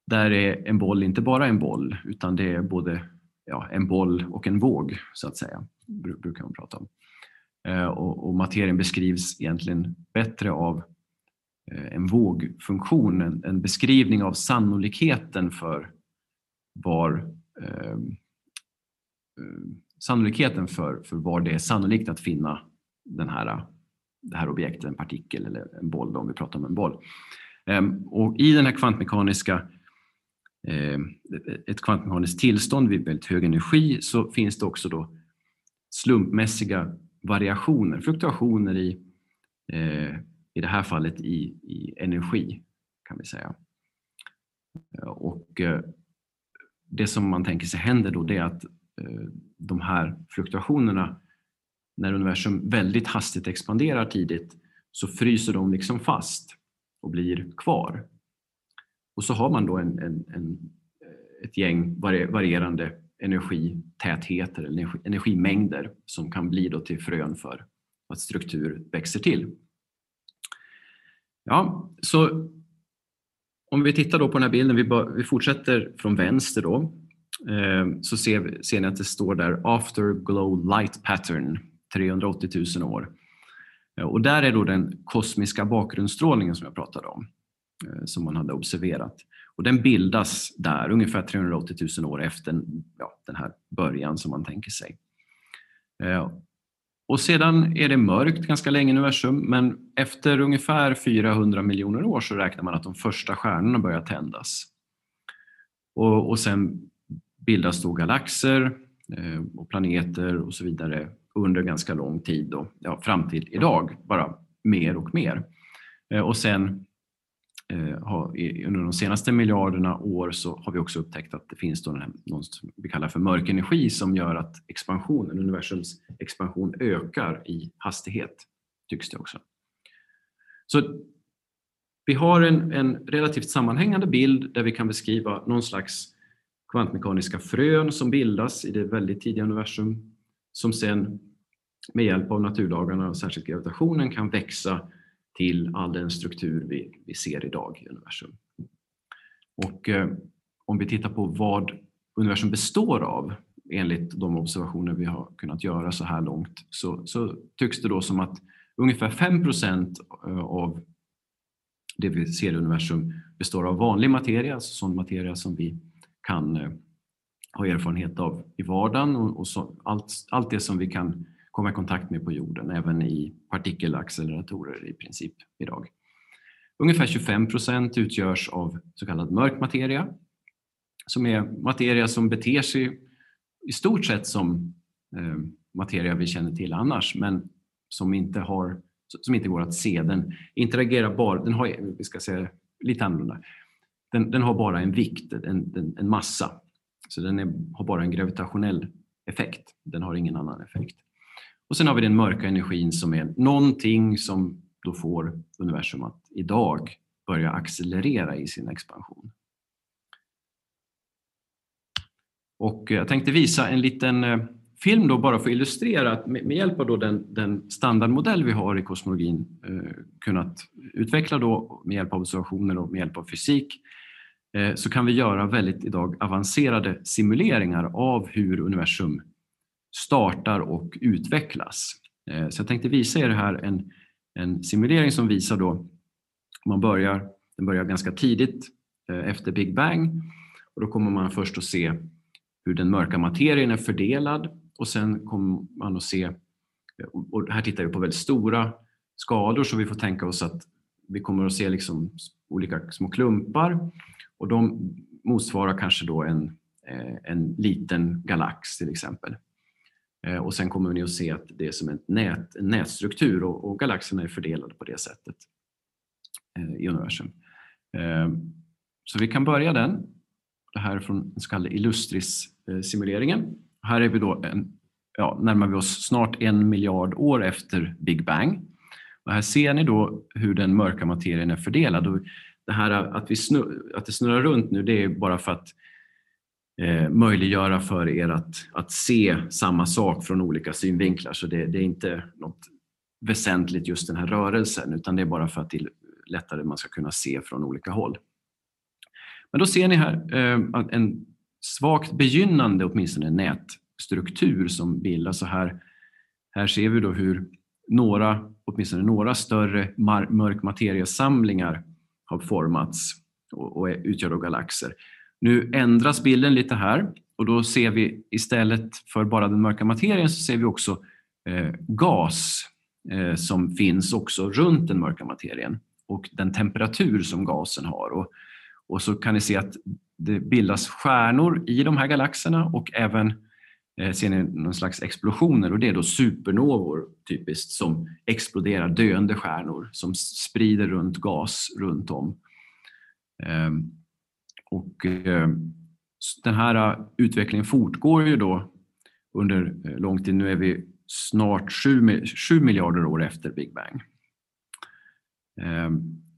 där är en boll inte bara en boll utan det är både ja, en boll och en våg så att säga, brukar man prata om. Eh, och, och materien beskrivs egentligen bättre av eh, en vågfunktion, en, en beskrivning av sannolikheten för var ehm, eh, sannolikheten för, för var det är sannolikt att finna den här, det här objektet, en partikel eller en boll, om vi pratar om en boll. Ehm, och I den här kvantmekaniska Eh, Eh, ett kvantmekaniskt tillstånd vid väldigt hög energi så finns det också då slumpmässiga variationer, fluktuationer i, eh, i det här fallet i, i energi kan vi säga. Eh, och det som man tänker sig händer då det är att de här fluktuationerna när universum väldigt hastigt expanderar tidigt så fryser de liksom fast och blir kvar. Och så har man då en, en, en eh, ett gäng varierande energitätheter eller energi, energimängder som kan bli då till frön för att struktur växer till. Ja, så om vi tittar då på den här bilden, vi, bör, vi fortsätter från vänster då, eh, så ser, ser ni att det står där Afterglow Light Pattern 380 000 år. Eh, och där är då den kosmiska bakgrundsstrålningen som jag pratade om. Eh, som man hade observerat. Och den bildas där ungefär 380 000 år efter ja, den här början som man tänker sig. Eh, och sedan är det mörkt ganska länge i universum men efter ungefär 400 miljoner år så räknar man att de första stjärnorna börjar tändas. Och, och sen bildas då galaxer eh, och planeter och så vidare under ganska lång tid, då, ja, fram till idag, bara mer och mer. Och sen Eh, under de senaste miljarderna år så har vi också upptäckt att det finns då något som vi kallar för mörk energi som gör att expansionen, universums expansion ökar i hastighet, tycks det också. Så vi har en, en relativt sammanhängande bild där vi kan beskriva någon slags kvantmekaniska frön som bildas i det väldigt tidiga universum som sen med hjälp av naturlagarna och särskilt gravitationen kan växa till all den struktur vi, vi ser idag i universum. Och eh, om vi tittar på vad universum består av enligt de observationer vi har kunnat göra så här långt så, så tycks det då som att ungefär 5 procent eh, av det vi ser i universum består av vanlig materia, alltså sån materia som vi kan eh, ha erfarenhet av i vardagen och, och så, allt, allt det som vi kan komma i kontakt med på jorden, även i partikelacceleratorer i princip idag. Ungefär 25 procent utgörs av så kallad mörk materia, som är materia som beter sig i stort sett som eh, materia vi känner till annars, men som inte, har, som inte går att se. Den interagerar bara, den har, vi ska säga lite annorlunda, den, den har bara en vikt, en, en, en massa. Så den är, har bara en gravitationell effekt. Den har ingen annan effekt. Och sen har vi den mörka energin som är någonting som då får universum att idag börja accelerera i sin expansion. Och eh, jag tänkte visa en liten eh, film då bara för att illustrera att med hjälp av då den, den standardmodell vi har i kosmologin eh, kunnat utveckla då med hjälp av observationer och med hjälp av fysik eh, så kan vi göra väldigt idag avancerade simuleringar av hur universum startar och utvecklas. Eh, så jag tänkte visa er här en, en simulering som visar då man börjar, den börjar ganska tidigt eh, efter Big Bang och då kommer man först att se hur den mörka materien är fördelad och sen kommer man att se, eh, och här tittar vi på väldigt stora skador så vi får tänka oss att vi kommer att se liksom olika små klumpar och de motsvarar kanske då en, en liten galax till exempel. Eh, och sen kommer ni att se att det är som en nät, en nätstruktur och, och galaxerna är fördelade på det sättet eh, i universum. Eh, så vi kan börja den. Det här är från den så kallade Illustris-simuleringen. Här är vi då en, ja, närmar vi oss snart en miljard år efter Big Bang. Och här ser ni då hur den mörka materien är fördelad. Och det här att, vi snur, att det snurrar runt nu det är bara för att eh, möjliggöra för er att, att se samma sak från olika synvinklar. Så det, det, är inte något väsentligt just den här rörelsen utan det är bara för att det är lättare man ska kunna se från olika håll. Men då ser ni här eh, en svagt begynnande åtminstone nätstruktur som bildas. Så här, här ser vi då hur några, åtminstone några större mörk materiesamlingar har formats och, och utgör galaxer. Nu ändras bilden lite här och då ser vi istället för bara den mörka materien så ser vi också eh, gas eh, som finns också runt den mörka materien och den temperatur som gasen har. Och, och så kan ni se att det bildas stjärnor i de här galaxerna och även eh, ser ni någon slags explosioner och det är då supernovor typiskt som exploderar döende stjärnor som sprider runt gas runt om. Um, och eh, den här eh, utvecklingen fortgår ju då under eh, lång tid. Nu är vi snart 7 miljarder år efter Big Bang.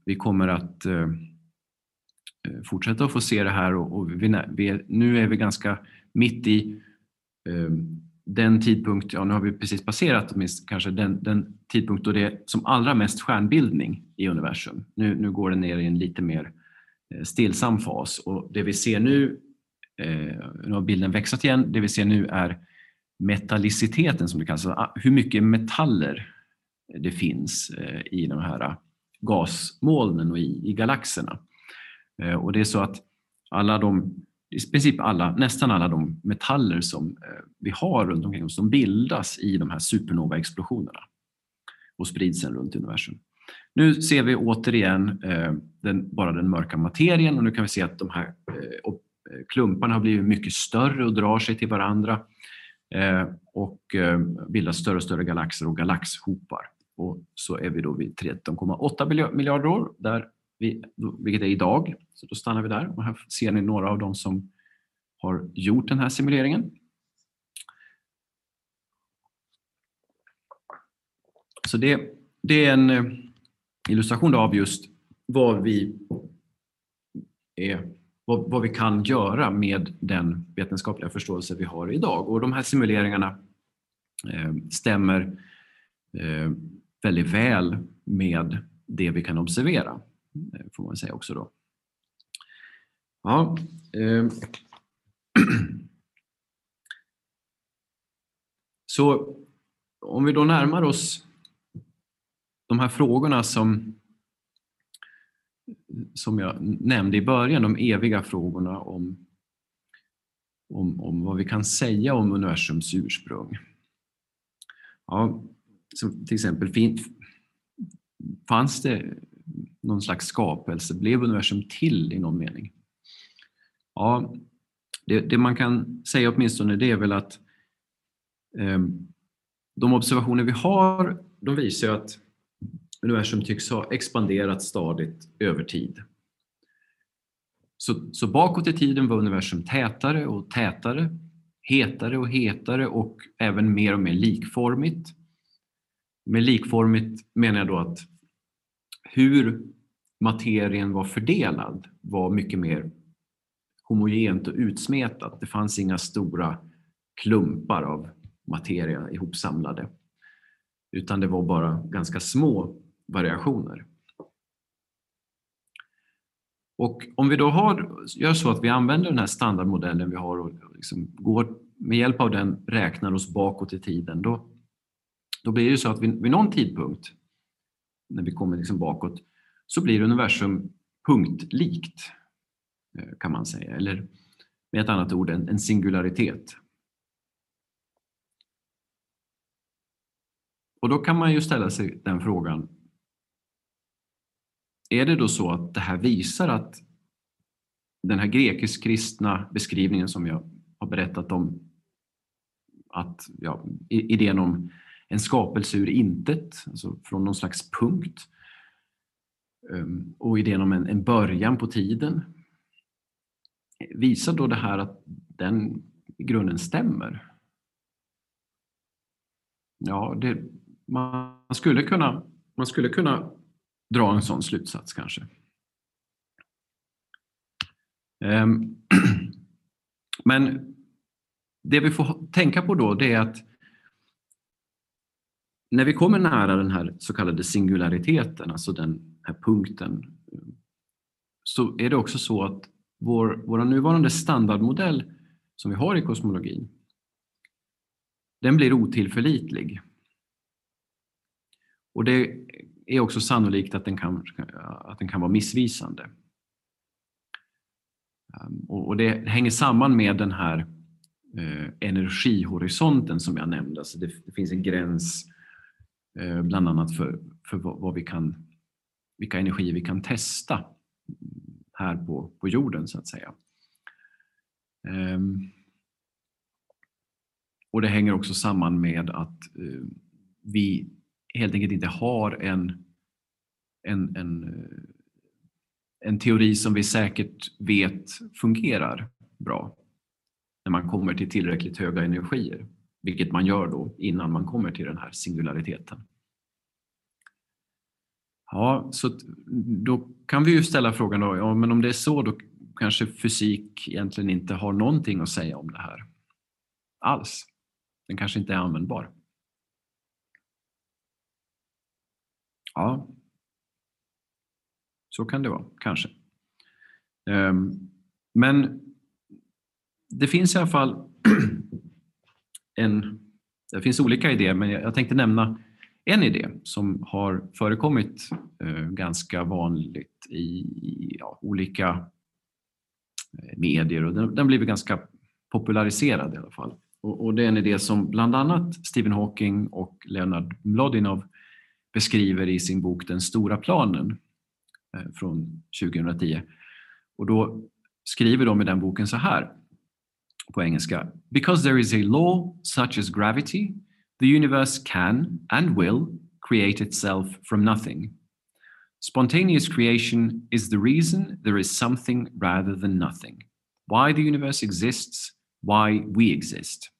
Vi kommer att fortsätta att få se det här och nu är vi ganska mitt i den tidpunkt, ja nu har vi precis passerat kanske den, den tidpunkt då det är som allra mest stjärnbildning i universum. Nu, nu går det ner i en lite mer Eh, Eh, stillsam fas och det vi ser nu, eh, nu har bilden växlat igen, det vi ser nu är metalliciteten som det kallas, ah, hur mycket metaller det finns eh, i de här gasmolnen och i, i galaxerna. Och det är så att alla de, i princip alla, nästan alla de metaller som vi har runt omkring oss, de bildas i de här supernova-explosionerna och sprids sen runt universum. Nu ser vi återigen den, bara den mörka materien och nu kan vi se att de här eh, eh klumparna har blivit mycket större och drar sig till varandra eh, och eh, bildar större och större galaxer och galaxhopar. Och så är vi då vid 13,8 miljarder år, där vi, vilket är idag. Så då stannar vi där och här ser ni några av dem som har gjort den här simuleringen. Så det, det är en illustration av just vad vi, är, vad, vad, vi kan göra med den vetenskapliga förståelse vi har idag. Och de här simuleringarna eh, stämmer eh, väldigt väl med det vi kan observera, eh, får man säga också då. Ja, eh, Så om vi då närmar oss de här frågorna som, som jag nämnde i början, de eviga frågorna om, om, om vad vi kan säga om universums ursprung. Ja, som till exempel, fanns det någon slags skapelse? Blev universum till i någon mening? Ja, det, det man kan säga åtminstone det är väl att eh, de observationer vi har de visar att universum tycks ha expanderat stadigt över tid. Så, så bakåt i tiden var universum tätare och tätare, hetare och hetare och även mer och mer likformigt. Med likformigt menar jag då att hur materien var fördelad var mycket mer homogent och utsmetat. Det fanns inga stora klumpar av materia ihopsamlade. Utan det var bara ganska små variationer. Och om vi då har, gör så att vi använder den här standardmodellen vi har och liksom går med hjälp av den räknar oss bakåt i tiden, då, då blir det så att vid, vid någon tidpunkt, när vi kommer liksom bakåt, så blir universum punktlikt, eh, kan man säga. Eller med ett annat ord, en, en singularitet. Och då kan man ju ställa sig den frågan. Är det då så att det här visar att den här grekisk-kristna beskrivningen som jag har berättat om, att ja, idén om en skapelse ur intet, alltså från någon slags punkt, ehm, och idén om en, en början på tiden, visar då det här att den i grunden stämmer? Ja, det, man skulle kunna, man skulle kunna dra en sån slutsats kanske. Ehm, men det vi får tänka på då det är att när vi kommer nära den här så kallade singulariteten, alltså den här punkten, så är det också så att vår, vår nuvarande standardmodell som vi har i kosmologin, den blir otillförlitlig. Och det är också sannolikt att den kan, att den kan vara missvisande. Ehm, och det hänger samman med den här eh, energihorisonten som jag nämnde. Alltså det, finns en gräns eh, bland annat för, för vad vi kan, vilka energier vi kan testa här på, på jorden så att säga. Ehm, och det hänger också samman med att eh, vi helt enkelt inte har en, en, en, en teori som vi säkert vet fungerar bra när man kommer till tillräckligt höga energier, vilket man gör då innan man kommer till den här singulariteten. Ja, så då kan vi ju ställa frågan då, ja, men om det är så då kanske fysik egentligen inte har någonting att säga om det här alls. Den kanske inte är användbar. Ja, så kan det vara, kanske. Ehm, men det finns i alla fall en... Det finns olika idéer, men jag tänkte nämna en idé som har förekommit eh, ganska vanligt i ja, olika eh, medier och den, den blivit ganska populariserad i alla fall. Och, och, det är en idé som bland annat Stephen Hawking och Leonard Mlodinov beskriver i sin bok Den stora planen eh, från 2010. Och då skriver de i den boken så här på engelska. Because there is a law such as gravity, the universe can and will create itself from nothing. Spontaneous creation is the reason there is something rather than nothing. Why the universe exists, why we exist.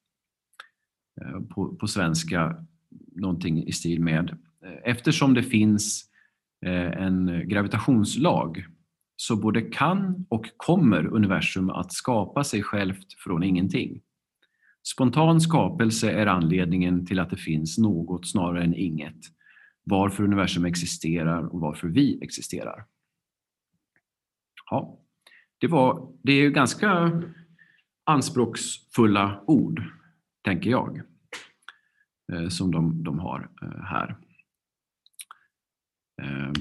Eh, på, på svenska någonting i stil med Eh, eftersom det finns eh, en gravitationslag så både kan och kommer universum att skapa sig självt från ingenting. Spontan skapelse är anledningen till att det finns något snarare än inget. Varför universum existerar och varför vi existerar. Ja, det, var, det är ganska anspråksfulla ord, tänker jag, eh, som de, de har här. Ehm,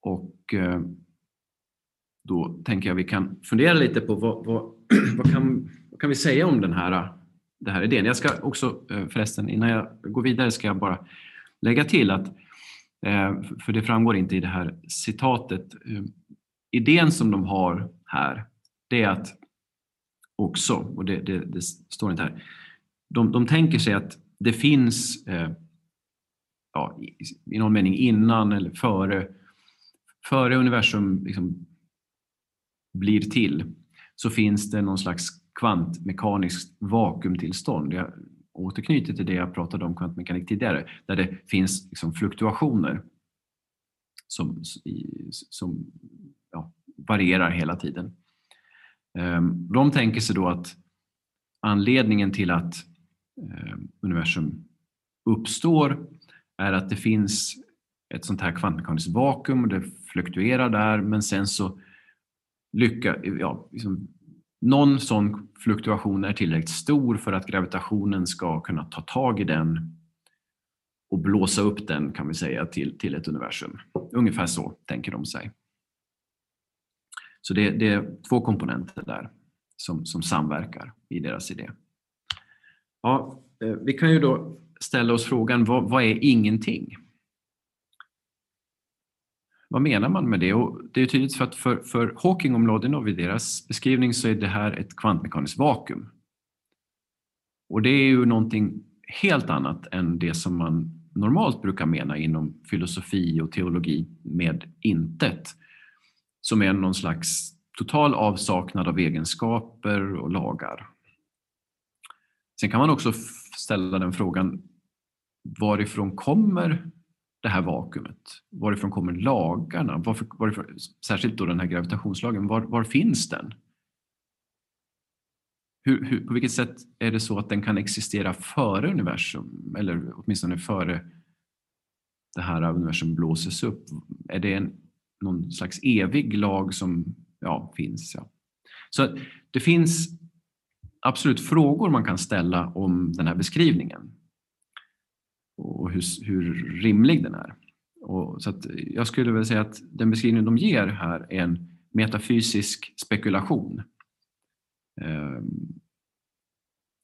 och ehm, då tänker jag vi kan fundera lite på vad, vad, vad, kan, vad kan vi säga om den här, den här idén. Jag ska också eh, förresten, innan jag går vidare, ska jag bara lägga till att, ehm, för det framgår inte i det här citatet, idén som de har här, det är att också, och det, det, det står inte här, de, de tänker sig att det finns eh, ja, i, någon mening innan eller före, före universum liksom blir till så finns det någon slags kvantmekaniskt vakuumtillstånd. Jag återknyter till det jag pratade om kvantmekanik tidigare, där det finns liksom fluktuationer som, som ja, varierar hela tiden. Ehm, de tänker sig då att anledningen till att ehm, universum uppstår är att det finns ett sånt här kvantmekaniskt vakuum och det fluktuerar där men sen så lyckas, ja, liksom, någon sån fluktuation är tillräckligt stor för att gravitationen ska kunna ta tag i den och blåsa upp den kan vi säga till, till ett universum. Ungefär så tänker de sig. Så det, det är två komponenter där som, som samverkar i deras idé. Ja, eh, vi kan ju då ställa oss frågan, vad, vad är ingenting? Vad menar man med det? Och det är tydligt för att för, för Hawking och Mlodinov i deras beskrivning så är det här ett kvantmekaniskt vakuum. Och det är ju någonting helt annat än det som man normalt brukar mena inom filosofi och teologi med intet som är någon slags total avsaknad av egenskaper och lagar. Sen kan man också ställa den frågan, varifrån kommer det här vakuumet? Varifrån kommer lagarna? Varför, varifrån, särskilt då den här gravitationslagen, var, var finns den? Hur, hur, på vilket sätt är det så att den kan existera före universum, eller åtminstone före det här universum blåses upp? Är det en någon slags evig lag som ja, finns. Ja. Så det finns absolut frågor man kan ställa om den här beskrivningen och hur, hur rimlig den är. Och så jag skulle väl säga att den beskrivning de ger här är en metafysisk spekulation. Ehm,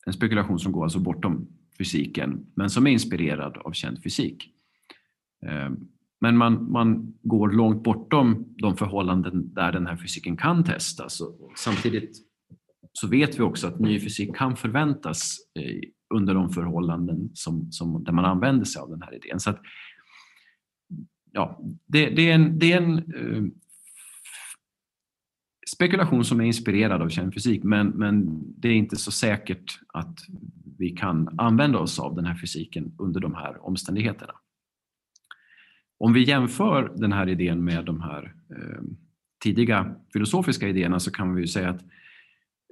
en spekulation som går alltså bortom fysiken men som är inspirerad av känd fysik. Ehm, men man, man går långt bortom de förhållanden där den här fysiken kan testas. Och samtidigt så vet vi också att ny fysik kan förväntas eh, under de förhållanden som, som, där man använder sig av den här idén. Så att, ja, det, det, är en, det är en eh, spekulation som är inspirerad av känd fysik men, men det är inte så säkert att vi kan använda oss av den här fysiken under de här omständigheterna. Om vi jämför den här idén med de här eh, tidiga filosofiska idéerna så kan vi säga att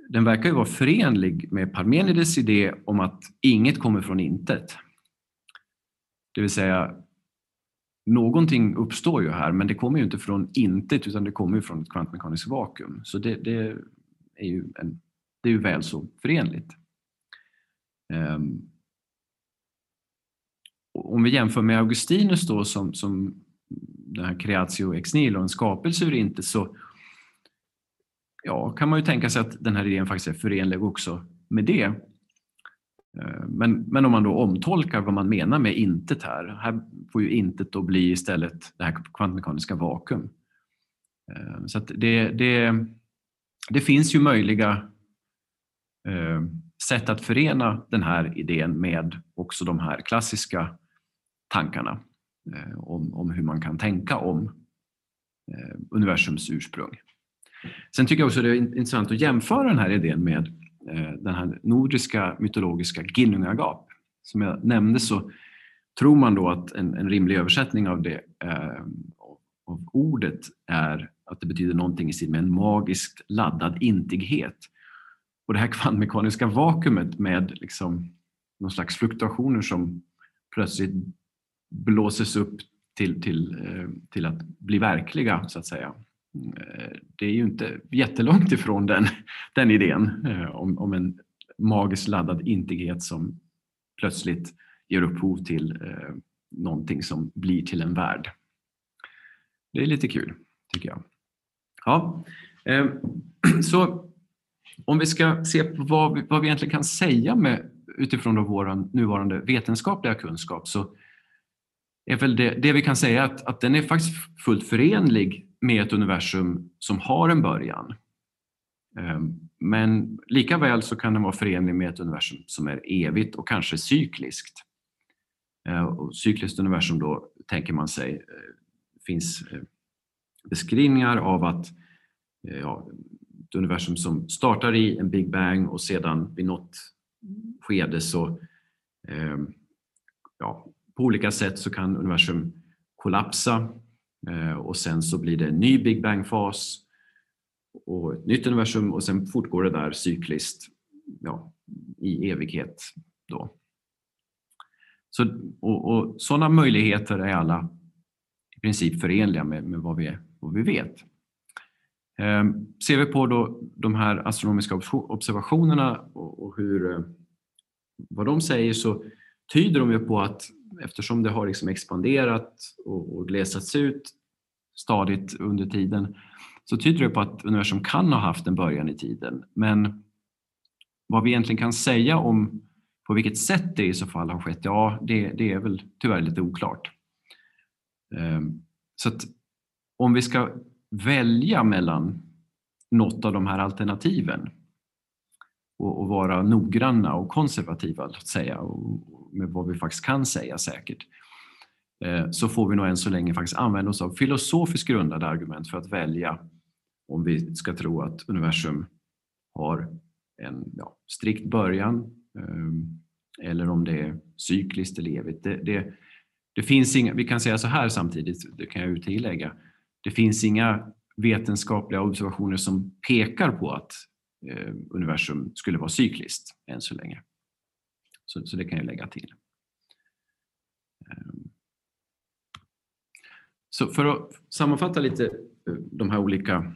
den verkar ju vara förenlig med Parmenides idé om att inget kommer från intet. Det vill säga, någonting uppstår ju här men det kommer ju inte från intet utan det kommer ju från ett kvantmekaniskt vakuum. Så det, det är, ju en, det är ju väl så förenligt. Um, om vi jämför med Augustinus då som, som den här creatio ex nihilo, en skapelse ur intet, så ja, kan man ju tänka sig att den här idén faktiskt är förenlig också med det. Eh, men, men om man då omtolkar vad man menar med intet här, här får ju intet då bli istället det här kvantmekaniska vakuum. Eh, så det, det, det finns ju möjliga eh, sätt att förena den här idén med också de här klassiska tankarna om, om hur man kan tänka om universums ursprung. Sen tycker jag också det är intressant att jämföra den här idén med eh, den här nordiska mytologiska Ginnungagap. Som jag nämnde så tror man då att en, en rimlig översättning av det eh, av ordet är att det betyder någonting i stil med en magiskt laddad intighet. och det här kvantmekaniska vakuumet med liksom någon slags fluktuationer som plötsligt blåses upp till, till, eh, till att bli verkliga, så att säga. Eh, det är ju inte jättelångt ifrån den, den idén eh, om, om en magiskt laddad integritet som plötsligt ger upphov till eh, någonting som blir till en värld. Det är lite kul, tycker jag. Ja, eh, så om vi ska se på vad vi, vad vi egentligen kan säga med, utifrån vår nuvarande vetenskapliga kunskap så är väl det, det vi kan säga att, att den är faktiskt fullt förenlig med ett universum som har en början. Eh, men lika väl så kan den vara förenlig med ett universum som är evigt och kanske cykliskt. Eh, och cykliskt universum då tänker man sig eh, finns beskrivningar av att ja, ett universum som startar i en Big Bang och sedan vid något skede så ja, på olika sätt så kan universum kollapsa Eh, och sen så blir det en ny Big Bang-fas och ett nytt universum och sen fortgår det där cykliskt ja, i evighet. Då. Så, och, och sådana möjligheter är alla i princip förenliga med, med vad, vi, vad vi vet. Ehm, ser vi på då de här astronomiska observationerna och, och hur, eh, vad de säger så tyder de ju på att eftersom det har liksom expanderat och, och glesats ut stadigt under tiden så tyder det på att universum kan ha haft en början i tiden. Men vad vi egentligen kan säga om på vilket sätt det i så fall har skett, ja det, det är väl tyvärr lite oklart. Ehm, så att om vi ska välja mellan något av de här alternativen och, och vara noggranna och konservativa, låt säga, och med vad vi faktiskt kan säga säkert, eh, så får vi nog än så länge faktiskt använda oss av filosofiskt grundade argument för att välja om vi ska tro att universum har en ja, strikt början ehm, eller om det är cykliskt eller evigt. Det, det, det, finns inga, vi kan säga så här samtidigt, det kan jag tillägga. Det finns inga vetenskapliga observationer som pekar på att eh, universum skulle vara cykliskt än så länge. Så, så det kan jag lägga till. Ehm. Så för att sammanfatta lite eh, de här olika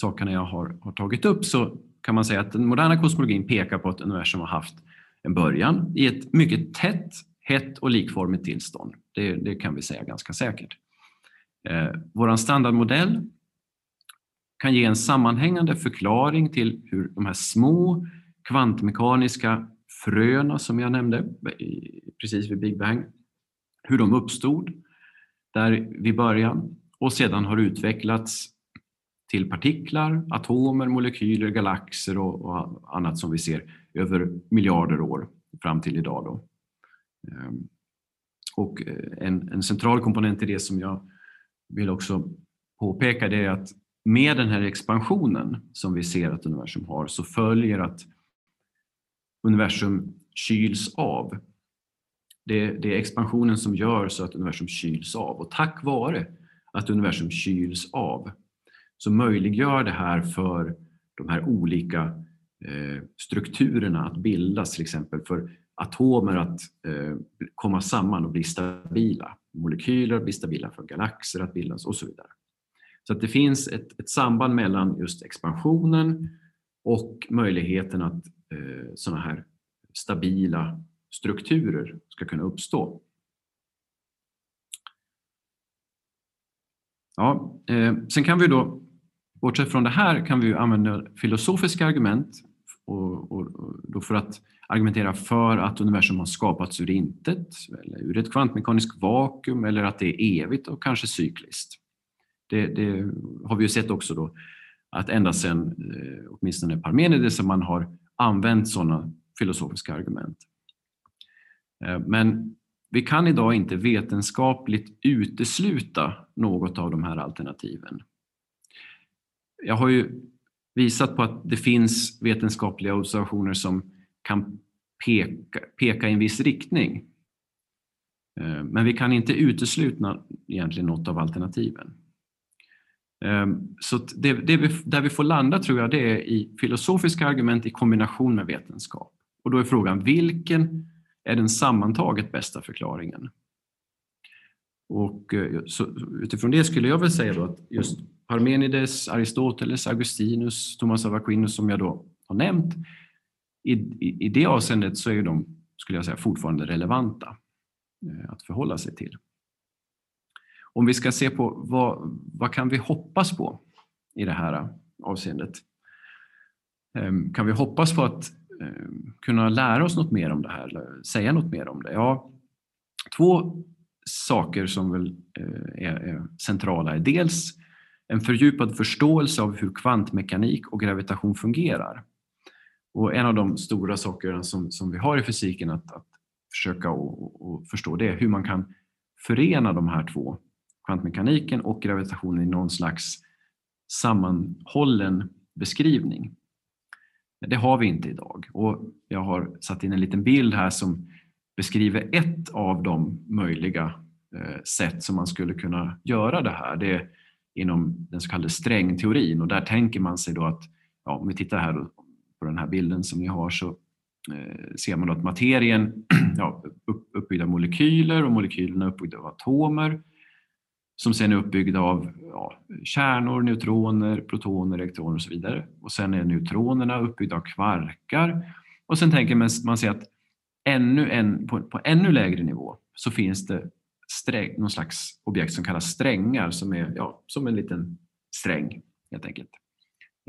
sakerna jag har, har tagit upp så kan man säga att den moderna kosmologin pekar på att universum har haft en början i ett mycket tätt, hett och likformigt tillstånd. Det, det kan vi säga ganska säkert. Eh, Vår standardmodell kan ge en sammanhängande förklaring till hur de här små kvantmekaniska fröna som jag nämnde precis vid Big Bang, hur de uppstod där vid början och sedan har utvecklats till partiklar, atomer, molekyler, galaxer och, och, annat som vi ser över miljarder år fram till idag. Då. Ehm, och eh, en, en, central komponent i det som jag vill också påpeka det är att med den här expansionen som vi ser att universum har så följer att universum kyls av. Det, det är expansionen som gör så att universum kyls av och tack vare att universum kyls av så möjliggör det här för de här olika eh, strukturerna att bildas, till exempel för atomer att eh, komma samman och bli stabila. Molekyler blir stabila för galaxer att bildas och så vidare. Så att det finns ett, ett samband mellan just expansionen och möjligheten att eh, sådana här stabila strukturer ska kunna uppstå. Ja, eh, sen kan vi då Bortsett från det här kan vi använda filosofiska argument och, och, och för att argumentera för att universum har skapats ur intet, eller ur ett kvantmekaniskt vakuum eller att det är evigt och kanske cykliskt. Det, det har vi ju sett också då att ända sedan eh, åtminstone Parmenides man har använt sådana filosofiska argument. Eh, men vi kan idag inte vetenskapligt utesluta något av de här alternativen jag har ju visat på att det finns vetenskapliga observationer som kan peka, peka i en viss riktning. Eh, men vi kan inte utesluta egentligen något av alternativen. Ehm, så det, det vi, där vi får landa tror jag det är i filosofiska argument i kombination med vetenskap. Och då är frågan, vilken är den sammantaget bästa förklaringen? Och eh, så, utifrån det skulle jag väl säga då att just Parmenides, Aristoteles, Augustinus, Thomas av Aquinas som jag då har nämnt, i, i, i det avseendet så är de, skulle jag säga, fortfarande relevanta eh, att förhålla sig till. Om vi ska se på vad, vad kan vi hoppas på i det här avseendet? Ehm, kan vi hoppas på att ehm, kunna lära oss något mer om det här, säga något mer om det? Ja, två saker som väl eh, är, är centrala är dels en fördjupad förståelse av hur kvantmekanik och gravitation fungerar. Och en av de stora sakerna som, som vi har i fysiken att, att försöka och, och förstå det är hur man kan förena de här två, kvantmekaniken och gravitationen i någon slags sammanhållen beskrivning. Det har vi inte idag och jag har satt in en liten bild här som beskriver ett av de möjliga eh, sätt som man skulle kunna göra det här. Det är inom den så kallade strängteorin och där tänker man sig då att, ja, om vi tittar här på den här bilden som ni har så eh, ser man då att materien ja, uppbyggda molekyler och molekylerna är uppbyggda av atomer som sen är uppbyggda av ja, kärnor, neutroner, protoner, elektroner och så vidare. Och sen är neutronerna uppbyggda av kvarkar och sen tänker man, man sig att ännu en, på, på ännu lägre nivå så finns det sträng, någon slags objekt som kallas strängar som är ja, som en liten sträng helt enkelt.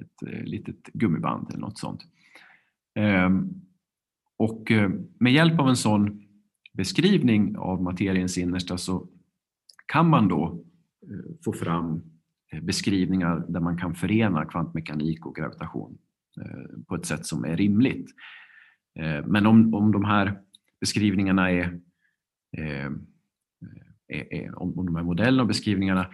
Ett eh, litet gummiband eller något sånt. Ehm, och eh, med hjälp av en sån beskrivning av materiens innersta så kan man då eh, få fram eh, beskrivningar där man kan förena kvantmekanik och gravitation eh, på ett sätt som är rimligt. Men om, om de här beskrivningarna är, är, är om de här modellerna och beskrivningarna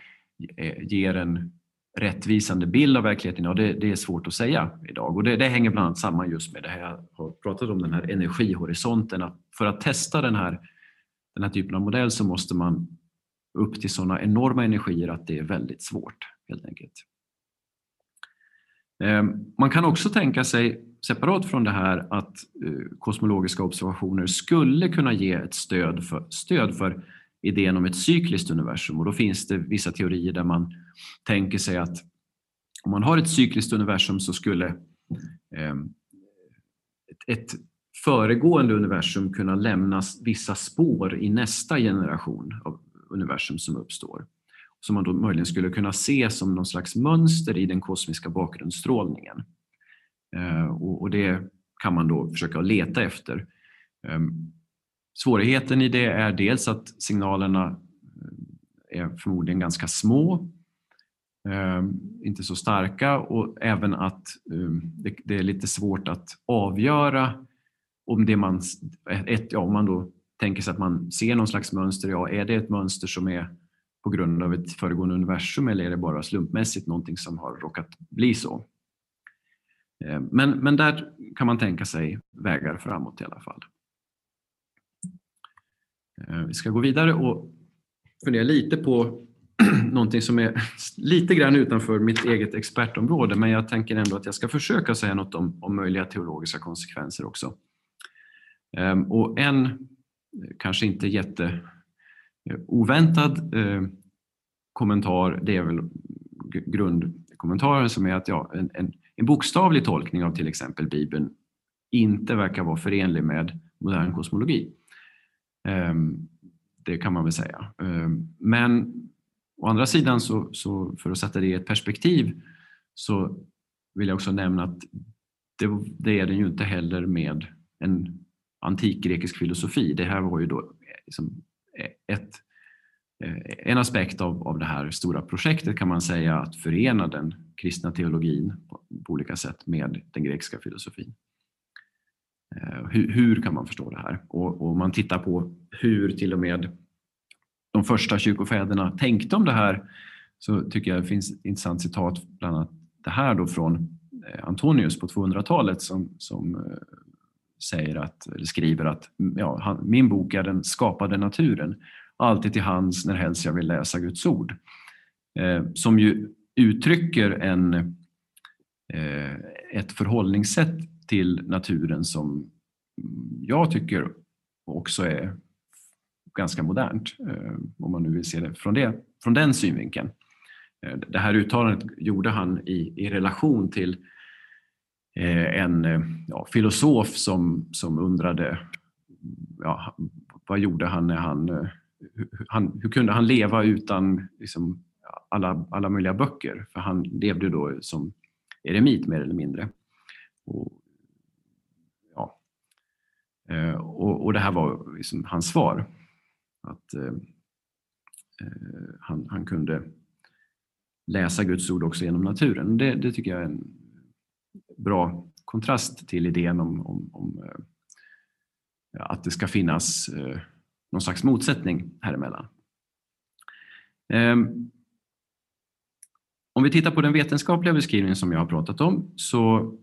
ger en rättvisande bild av verkligheten, ja, det, det, är svårt att säga idag. Och det, det, hänger bland annat samman just med det här jag har pratat om, den här energihorisonten. Att för att testa den här, den här typen av modell så måste man upp till sådana enorma energier att det är väldigt svårt helt enkelt. Ehm, man kan också tänka sig separat från det här att eh, kosmologiska observationer skulle kunna ge ett stöd för, stöd för idén om ett cykliskt universum och då finns det vissa teorier där man tänker sig att om man har ett cykliskt universum så skulle ehm, ett, föregående universum kunna lämna vissa spår i nästa generation av universum som uppstår. Som man då möjligen skulle kunna se som någon slags mönster i den kosmiska bakgrundsstrålningen. Eh, och det kan man då försöka leta efter. Eh, svårigheten i det är dels att signalerna eh, är förmodligen ganska små, inte så starka och även att det är lite svårt att avgöra om det man, ett, ja, om man då tänker sig att man ser någon slags mönster, ja är det ett mönster som är på grund av ett föregående universum eller är det bara slumpmässigt någonting som har råkat bli så? Eh, men, men där kan man tänka sig vägar framåt i alla fall. Eh, vi ska gå vidare och fundera lite på någonting som är lite grann utanför mitt eget expertområde men jag tänker ändå att jag ska försöka säga något om, om möjliga teologiska konsekvenser också. Eh, och en kanske inte jätte eh, oväntad eh, kommentar, det är väl grundkommentaren som är att ja, en, en, en bokstavlig tolkning av till exempel Bibeln inte verkar vara förenlig med modern kosmologi. Eh, det kan man väl säga. Eh, men å andra sidan, så, så, för att sätta det i ett perspektiv, så vill jag också nämna att det, det är den ju inte heller med en antik grekisk filosofi. Det här var ju då eh, liksom eh, ett, eh, en aspekt av, av det här stora projektet kan man säga att förena den kristna teologin på, på olika sätt med den grekiska filosofin. Hur, hur, kan man förstå det här? Och, och om man tittar på hur till och med de första kyrkofäderna tänkte om det här så tycker jag det finns ett intressant citat, bland annat det här då från Antonius på 200-talet som, som säger att, eller skriver att ja, han, min bok är den skapade naturen, alltid till hands när helst jag vill läsa Guds ord. Eh, som ju uttrycker en, eh, ett förhållningssätt till naturen som jag tycker också är ganska modernt, eh, om man nu vill se det från, det, från den synvinkeln. Eh, det här uttalandet gjorde han i, i relation till eh, Eh, en eh, ja, filosof som, som undrade ja, vad gjorde han när han, eh, han hur kunde han leva utan liksom, alla, alla möjliga böcker? För han levde då som eremit mer eller mindre. Och, ja. och, och det här var liksom hans svar. Att eh, han, han kunde läsa Guds ord också genom naturen. Det, det tycker jag är en bra kontrast till idén om, om, om eh, att det ska finnas eh, någon slags motsättning här emellan. Ehm, om vi tittar på den vetenskapliga beskrivningen som jag har pratat om så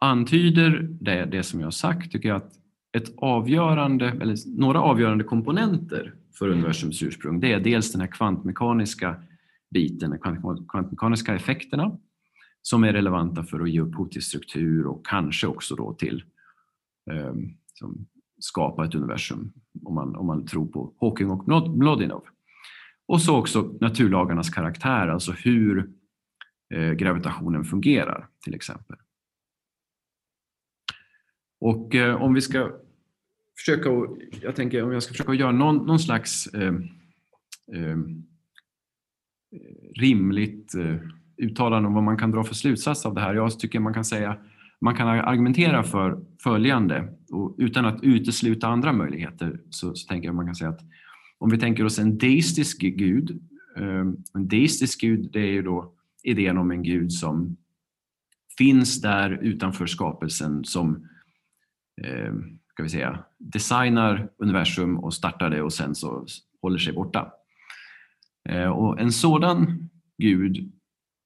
antyder det, det som jag har sagt, tycker jag, att ett avgörande, eller några avgörande komponenter för universums ursprung, det är dels den här kvantmekaniska biten, de kvantmekaniska effekterna som är relevanta för att ge upphov till struktur och kanske också då till eh, skapa ett universum om man, om man tror på Hawking och Mlodinov. Och så också naturlagarnas karaktär, alltså hur eh, gravitationen fungerar till exempel. Och eh, om vi ska försöka, jag tänker om jag ska försöka göra någon, någon slags ehm, ehm, eh, eh, rimligt eh, uttalande om vad man kan dra för slutsats av det här. Jag tycker man kan säga, man kan argumentera för följande och utan att utesluta andra möjligheter så, så tänker jag man kan säga att om vi tänker oss en deistisk gud, eh, en deistisk gud det är ju då idén om en gud som finns där utanför skapelsen som eh, ska vi säga, designar universum och startar det och sen så håller sig borta. Eh, och en sådan gud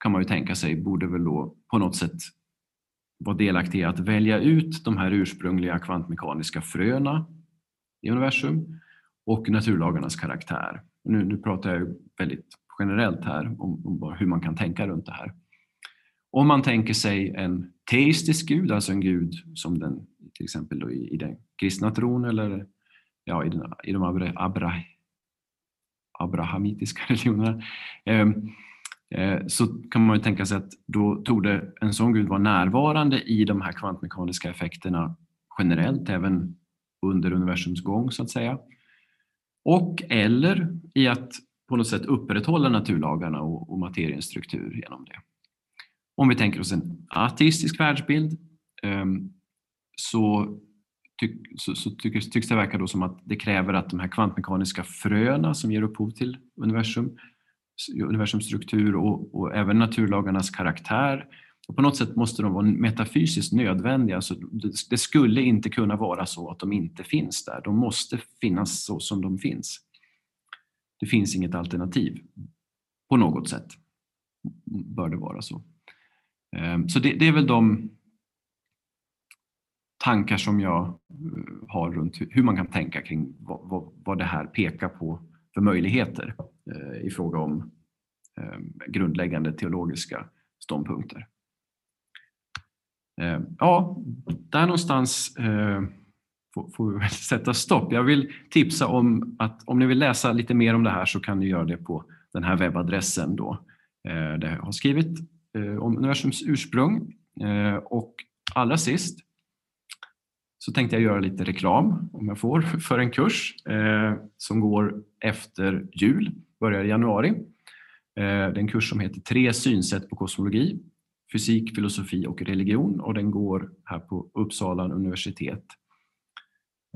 kan man ju tänka sig borde väl då på något sätt vara delaktig i att välja ut de här ursprungliga kvantmekaniska fröna i universum och naturlagarnas karaktär. Nu, nu pratar jag väldigt generellt här om, om hur man kan tänka runt det här. Om man tänker sig en teistisk gud, alltså en gud som den till exempel i, i den kristna tron eller ja, i, den, i de abra, abra, abrahamitiska religionerna, eh, Eh, så kan man ju tänka sig att då tog det en sån gud vara närvarande i de här kvantmekaniska effekterna generellt, även under universums gång så att säga. Och eller i att på något sätt upprätthålla naturlagarna och, och materiens struktur genom det. Om vi tänker oss en ateistisk världsbild ehm, så, tyck, så, så tycks, tycks det verka då som att det kräver att de här kvantmekaniska fröna som ger upphov till universum, universums struktur och, och även naturlagarnas karaktär och på något sätt måste de vara metafysiskt nödvändiga. Så det, det, skulle inte kunna vara så att de inte finns där. De måste finnas så som de finns. Det finns inget alternativ. På något sätt bör det vara så. Ehm, så det, det är väl de tankar som jag eh, har runt hur man kan tänka kring vad, vad, vad det här pekar på för möjligheter Eh, i fråga om ehm, grundläggande teologiska ståndpunkter. Ehm, ja, där någonstans eh, får vi väl sätta stopp. Jag vill tipsa om att om ni vill läsa lite mer om det här så kan ni göra det på den här webbadressen då, eh, där jag har skrivit om universums ursprung. Och allra sist så tänkte jag göra lite reklam, om jag får, för en kurs som går efter jul, börjar i januari. Eh, det är en kurs som heter Tre synsätt på kosmologi, fysik, filosofi och religion och den går här på Uppsala universitet.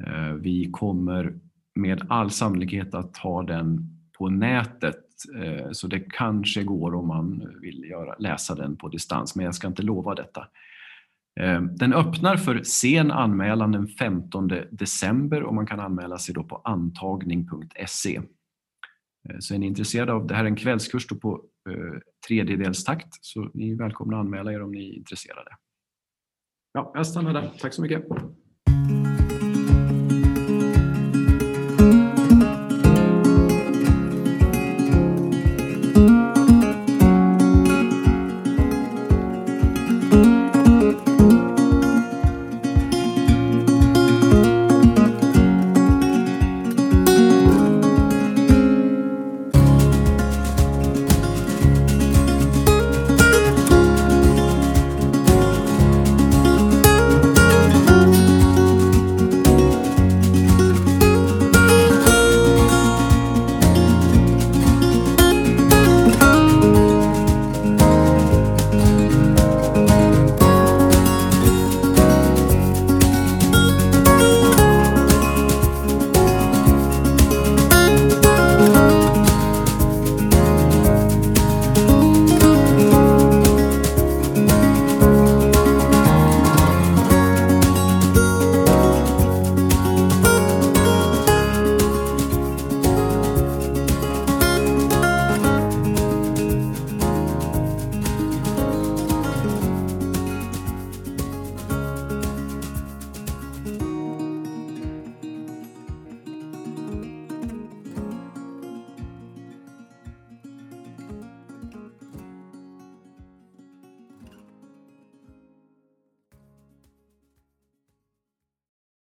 Eh, vi kommer med all sannolikhet att ha den på nätet eh, så det kanske går om man vill göra, läsa den på distans men jag ska inte lova detta. Den öppnar för sen anmälan den 15 december och man kan anmäla sig då på antagning.se. Eh, så är ni intresserade av, det här är en kvällskurs på eh, tredjedelstakt så ni är välkomna att anmäla er om ni är intresserade. Ja, jag stannar där. Tack så mycket.